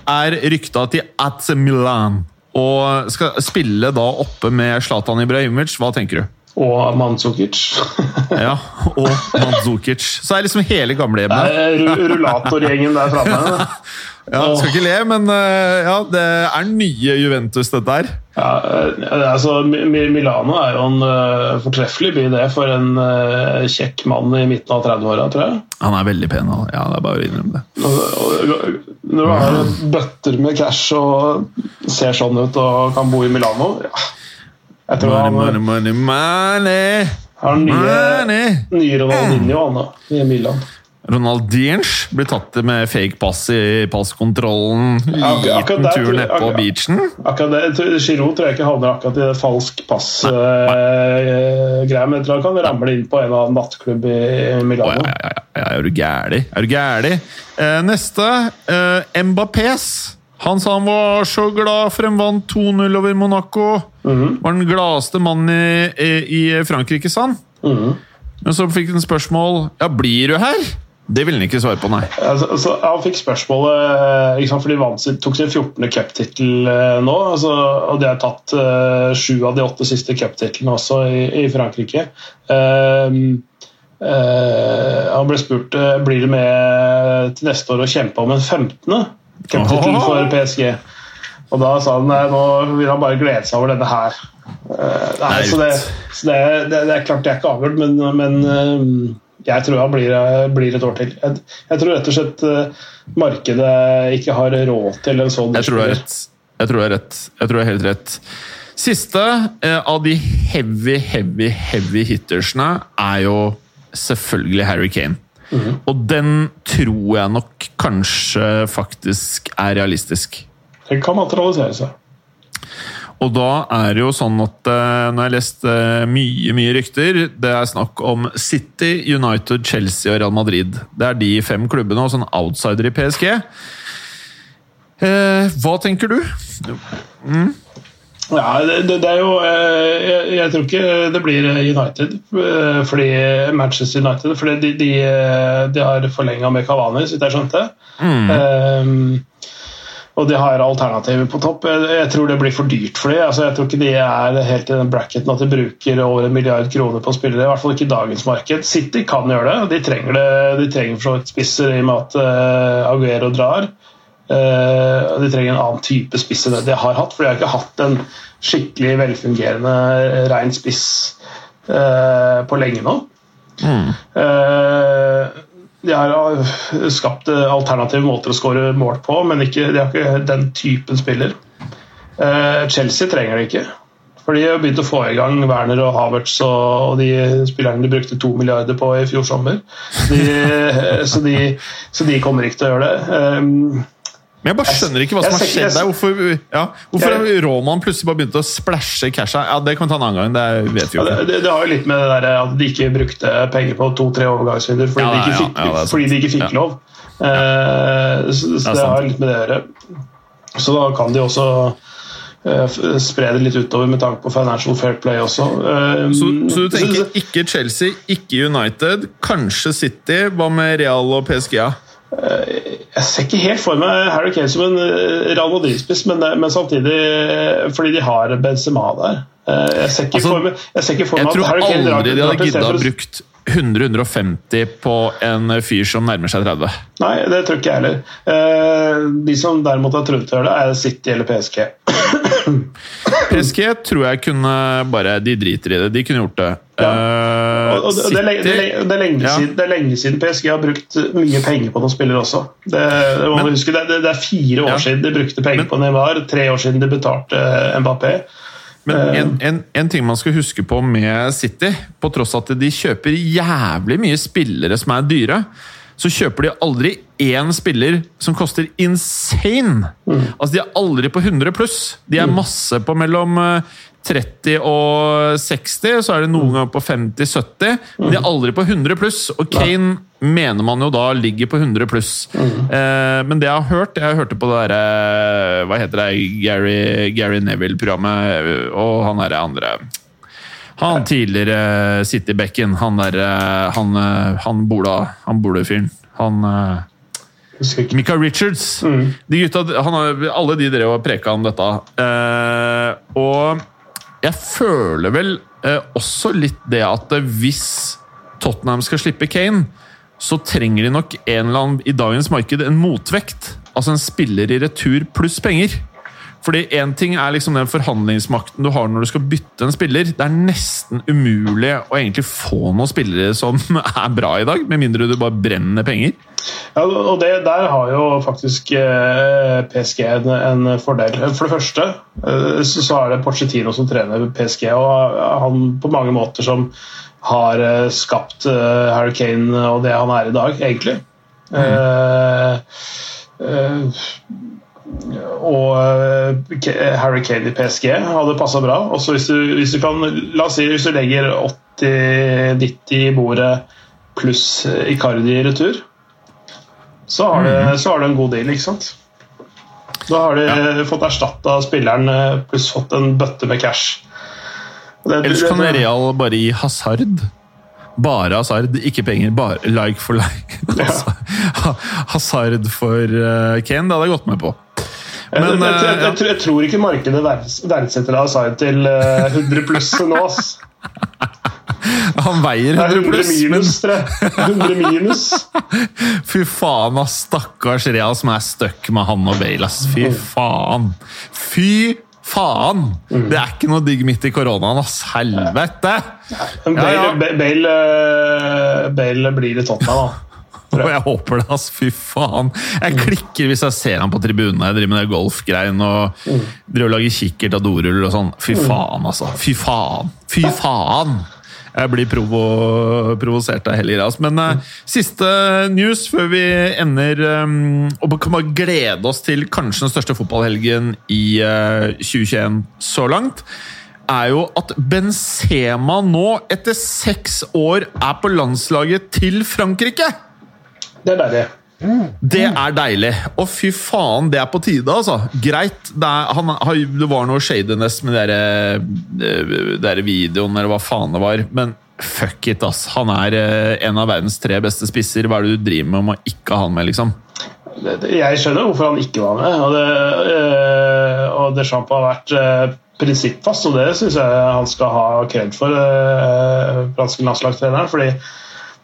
er rykta til AC Milan. Og skal spille da oppe med Zlatan Ibrahimovic. Hva tenker du? Og Mandzukic. Ja, Og Mandzukic. Så er liksom hele gamlehjemmet. Ru- Rullatorgjengen der framme. Ja, skal ikke le, men eh, ja, det er nye Juventus, dette her. Ja, eh, altså, Mi- Mi- Milano er jo en eh, fortreffelig by, det, for en kjekk mann i midten av 30-åra, tror jeg. Han er veldig pen. Ja, det er bare å innrømme det. Når du har bøtter med cash og ser sånn ut og kan bo i Milano ja. Jeg tror Money, han money, money, money. har nye, money. nye Ronaldinho han da, i Milan. Ronaldinch blir tatt med fake pass i passkontrollen. Liten tur tror på beachen. Akkurat det, Giro tror- jeg ikke havner akkurat i det falsk pass-greia, men jeg tror han kan ramle inn på en av nattklubb i Milano. er du gæli? Er du gæren? Eh, neste. Eh, Mbappés. Han sa han var så glad for en vant 2-0 over Monaco. Mhm. Var den gladeste mannen i, i, i Frankrike, sa han. Mhm. Men så fikk han spørsmål Ja, blir du her? Det ville han ikke svare på, nei. Altså, altså, han fikk spørsmålet liksom, for de vant, tok sin 14. cuptittel eh, nå. Altså, og de har tatt eh, sju av de åtte siste cuptitlene også i, i Frankrike. Ehm, eh, han ble spurt blir det med til neste år å kjempe om en 15. cuptittel for PSG. Og da sa han nei, nå vil han bare glede seg over denne her. Nei, så det, så det, det, det er klart det er ikke avgjort, men, men eh, jeg tror han blir, blir et år til. Jeg, jeg, tror rett og slett uh, markedet ikke har råd til en sånn Jeg tror du har rett. Jeg tror du har rett. Jeg tror du har helt rett. Siste uh, av de heavy, heavy, heavy hittersene er jo selvfølgelig Harry Kane. Mhm. Og den tror jeg nok kanskje faktisk er realistisk. Den kan materialisere seg. Og da er det jo sånn at eh, når jeg har lest eh, mye mye rykter Det er snakk om City, United, Chelsea og Real Madrid. Det er de fem klubbene, og sånn outsider i PSG. Eh, hva tenker du? Ja, det, det, er jo eh, jeg, jeg tror ikke det blir United, fordi Manchester United. Fordi de, de, de har forlenga med Cavani, så vidt jeg skjønte. Um, og de har alternativer på topp. Jeg, jeg, tror det blir for dyrt for dem. Altså, jeg tror ikke de er helt i den bracketen at de bruker over en milliard kroner på spillere. I hvert fall ikke i dagens marked. City kan gjøre det. De trenger det. De trenger for så vidt spisser i og med at uh, Aguero drar. Uh, de trenger en annen type spiss enn det de har hatt, for de har ikke hatt en skikkelig velfungerende rein spiss uh, på lenge nå. Mm. Uh, de har skapt alternative måter å skåre mål på, men ikke, de har ikke den typen spiller. Chelsea trenger det ikke. For de har begynt å få i gang Werner og Havertz og, de spillerne de brukte to milliarder på i fjor sommer. De, så, de, så, de, kommer ikke til å gjøre det. Men jeg bare skjønner ikke hva som har skjedd der. Hvorfor, ja, hvorfor har Roman plutselig bare begynt å splæsje casha? Ja, Det kan vi ta en annen gang. det vet vi jo ikke. Ja, det, det, har jo litt med det der at de ikke brukte penger på to-tre overgangsvinduer fordi, ja, de fikk, ja, fordi de ikke fikk lov. Uh, så, så det har litt med det å gjøre. Så da kan de også uh, spre det litt utover med tanke på financial fair play også. Uh, så, så, du tenker ikke Chelsea, ikke United, kanskje City? Hva med Real og PSG? Jeg ser ikke helt for meg Harry Kane som en Real Madrid-spiss, men, men, samtidig fordi de har Benzema der. Jeg ser ikke altså, for meg, jeg ser ikke for meg at tror aldri de hadde gidda å brukt 100-150 på en fyr som nærmer seg 30. Nei, det tror ikke jeg heller. De som derimot har trodd til det, er City eller PSG. PSG tror jeg kunne bare De driter i det. De kunne gjort det. Ja. Og, og, det, er lenge, det, er, det, er lenge ja. siden, det, er lenge, siden, PSG har brukt mye penger på noen spillere også. Det, må men, huske, det, er fire år ja. siden de brukte penger men, på Neymar, tre år siden de betalte Mbappé. Men en, en, en, ting man skal huske på med City, på tross at de kjøper jævlig mye spillere som er dyre, så kjøper de aldri én spiller som koster insane! Mm. Altså, De er aldri på 100 pluss. De er masse på mellom 30 og 60, så er det noen ganger på 50-70. Men de er aldri på 100 pluss, og Kane ja. mener man jo da ligger på 100 pluss. Mm. Eh, men det jeg har hørt Jeg hørte på det derre Hva heter det? Gary, Gary Neville-programmet, og han derre andre han tidligere City-bekken, han der Han, han Bola, han Bola-fyren. Han Mika Richards. Mm. De gutta, han, alle de drev og preka om dette. Eh, og jeg føler vel eh, også litt det at hvis Tottenham skal slippe Kane, så trenger de nok en eller annen i dagens marked en motvekt. Altså en spiller i retur pluss penger. Fordi Én ting er liksom den forhandlingsmakten du har når du skal bytte en spiller. Det er nesten umulig å egentlig få noen spillere som er bra i dag, med mindre du bare brenner penger. Ja, og det, Der har jo faktisk eh, PSG en, en, fordel. For det første eh, så er det Porcetino som trener PSG, og han på mange måter som har eh, skapt Harry Kane og det han er i dag, egentlig. Mm. Eh, uh, og eh, Harry Kane i PSG hadde passa bra. Også hvis du, hvis du kan La oss si hvis du legger 80-90 i bordet pluss Icardi i retur, så har, du, mhm. så har, du, en god deal, ikke sant? Da har de ja. fått erstatta spilleren eh, pluss fått en bøtte med cash. Det, Ellers kan Real bare gi Hazard. Bare Hazard, ikke penger. Bare like for like. Ja. Hazard for Kane, det hadde jeg gått med på. Men, jeg, jeg, jeg, eh, jeg, tror ikke markedet verdsetter Asai til 100 eh, pluss nå. Han veier Det er 100 100 pluss, men minus, tror jeg. 100 minus. fy faen, ass. Stakkars Rea som er stuck med han og Bale, ass. Fy faen. Fy faen! Det er ikke noe digg midt i koronaen, ass. Helvete! Ja, Bale, ja. Ba- Bale, eh, Bale blir i Tottenham, da. Og jeg håper det, ass. Fy faen. Jeg klikker hvis jeg ser han på tribunen jeg driver med det golfgreien og driver og lager kikkert av doruller og sånn. Fy faen, altså. Fy faen. Fy faen! Jeg blir provo provosert av hele greia. ass. Men uh, siste news før vi ender um, og kan bare glede oss til kanskje den største fotballhelgen i uh, 2021 så langt, er jo at Benzema nå, etter seks år, er på landslaget til Frankrike! Det er deilig. Det er deilig. Og fy faen, det er på tide, altså. Greit. Det, er, han, det var noe shadiness med den der videoen, eller hva faen det var. Men fuck it, ass. Han er eh, en av verdens tre beste spisser. Hva er det du driver med om å ikke ha han med, liksom? Det- det- Jeg skjønner hvorfor han ikke var med. Og, det, øh, og Deschamps har vært øh, prinsippfast, og det syns jeg han skal ha kred for, øh, franske landslagstreneren. fordi eh,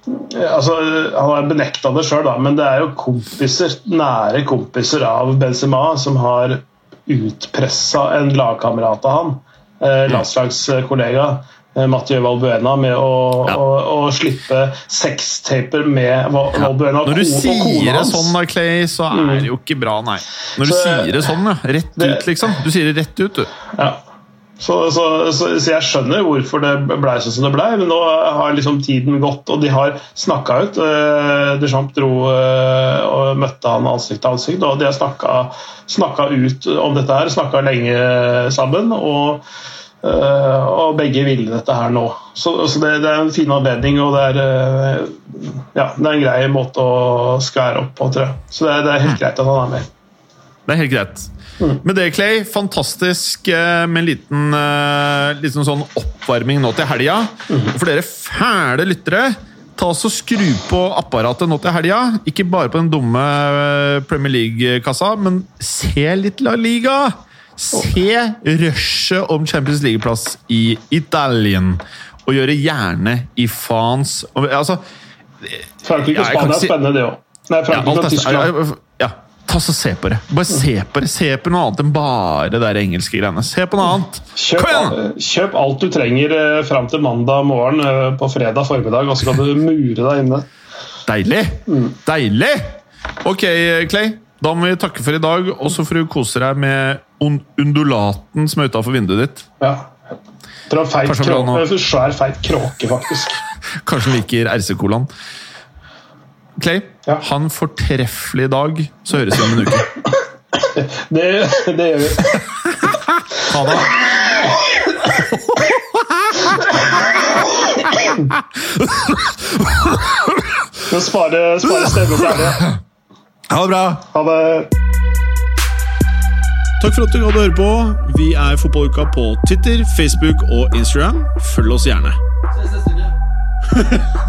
altså, Han har benekta det sjøl, men det er jo kompiser, nære kompiser av Benzema som har utpressa en lagkamerat av han, eh, landslagskollega. eh, Mathieu Valbuena med å, Ja. å, å slippe sextaper med Val- Valbuena Når du og kona sier det sånn, da, Clay, så er det jo ikke bra, nei. Når du Så- sier det sånn, ja. Rett Det- ut, liksom. Du sier det rett ut, du. Ja. Så, så, så, så jeg skjønner hvorfor det blei sånn som det blei, men nå har liksom tiden gått, og de har snakka ut. Eh, Deschamps dro eh, og møtte han ansikt til ansikt, og de har snakka ut om dette her, snakka lenge sammen. og eh, og begge ville dette her nå. Så, så det, det er en fin anledning, og det er, ja, det er en grei måte å skvære opp på, tror jeg. Så det det er helt greit at han er med. Det er helt greit. Med det, Clay, fantastisk eh, med en liten, eh, liten sånn oppvarming nå til helga. For dere fæle lyttere, ta oss og skru på apparatet nå til helga. Ikke bare på den dumme eh, Premier League-kassa, men se litt La Liga! Se rushet om Champions League-plass i Italien. Og gjøre gjerne i faens Altså, Frankrike og Spania er spennende, det òg. Nei, Frankrike og Tyskland. Ta så se på det. Bare se på det. Se på noe annet enn bare det der engelske greiene. Se på noe annet. Kjøp, kjøp alt du trenger eh, fram til mandag morgen eh, på fredag formiddag, og så kan du mure deg inne. Deilig! Deilig! Ok, Clay. Da må vi takke for i dag, og så får du kose deg med undulaten som er utafor vinduet ditt. Ja. Tror feit kråke, svær, feit kråke, faktisk. Kanskje liker RC-colaen. Clay, Ja. ha en fortreffelig dag, så høres vi om en uke. Det, det gjør vi. Ha det! Nå sparer, spare stemmen til. Ha det bra! Ha det. Takk for at du gadd å høre på. Vi er Fotballuka på Twitter, Facebook og Instagram. Følg oss gjerne.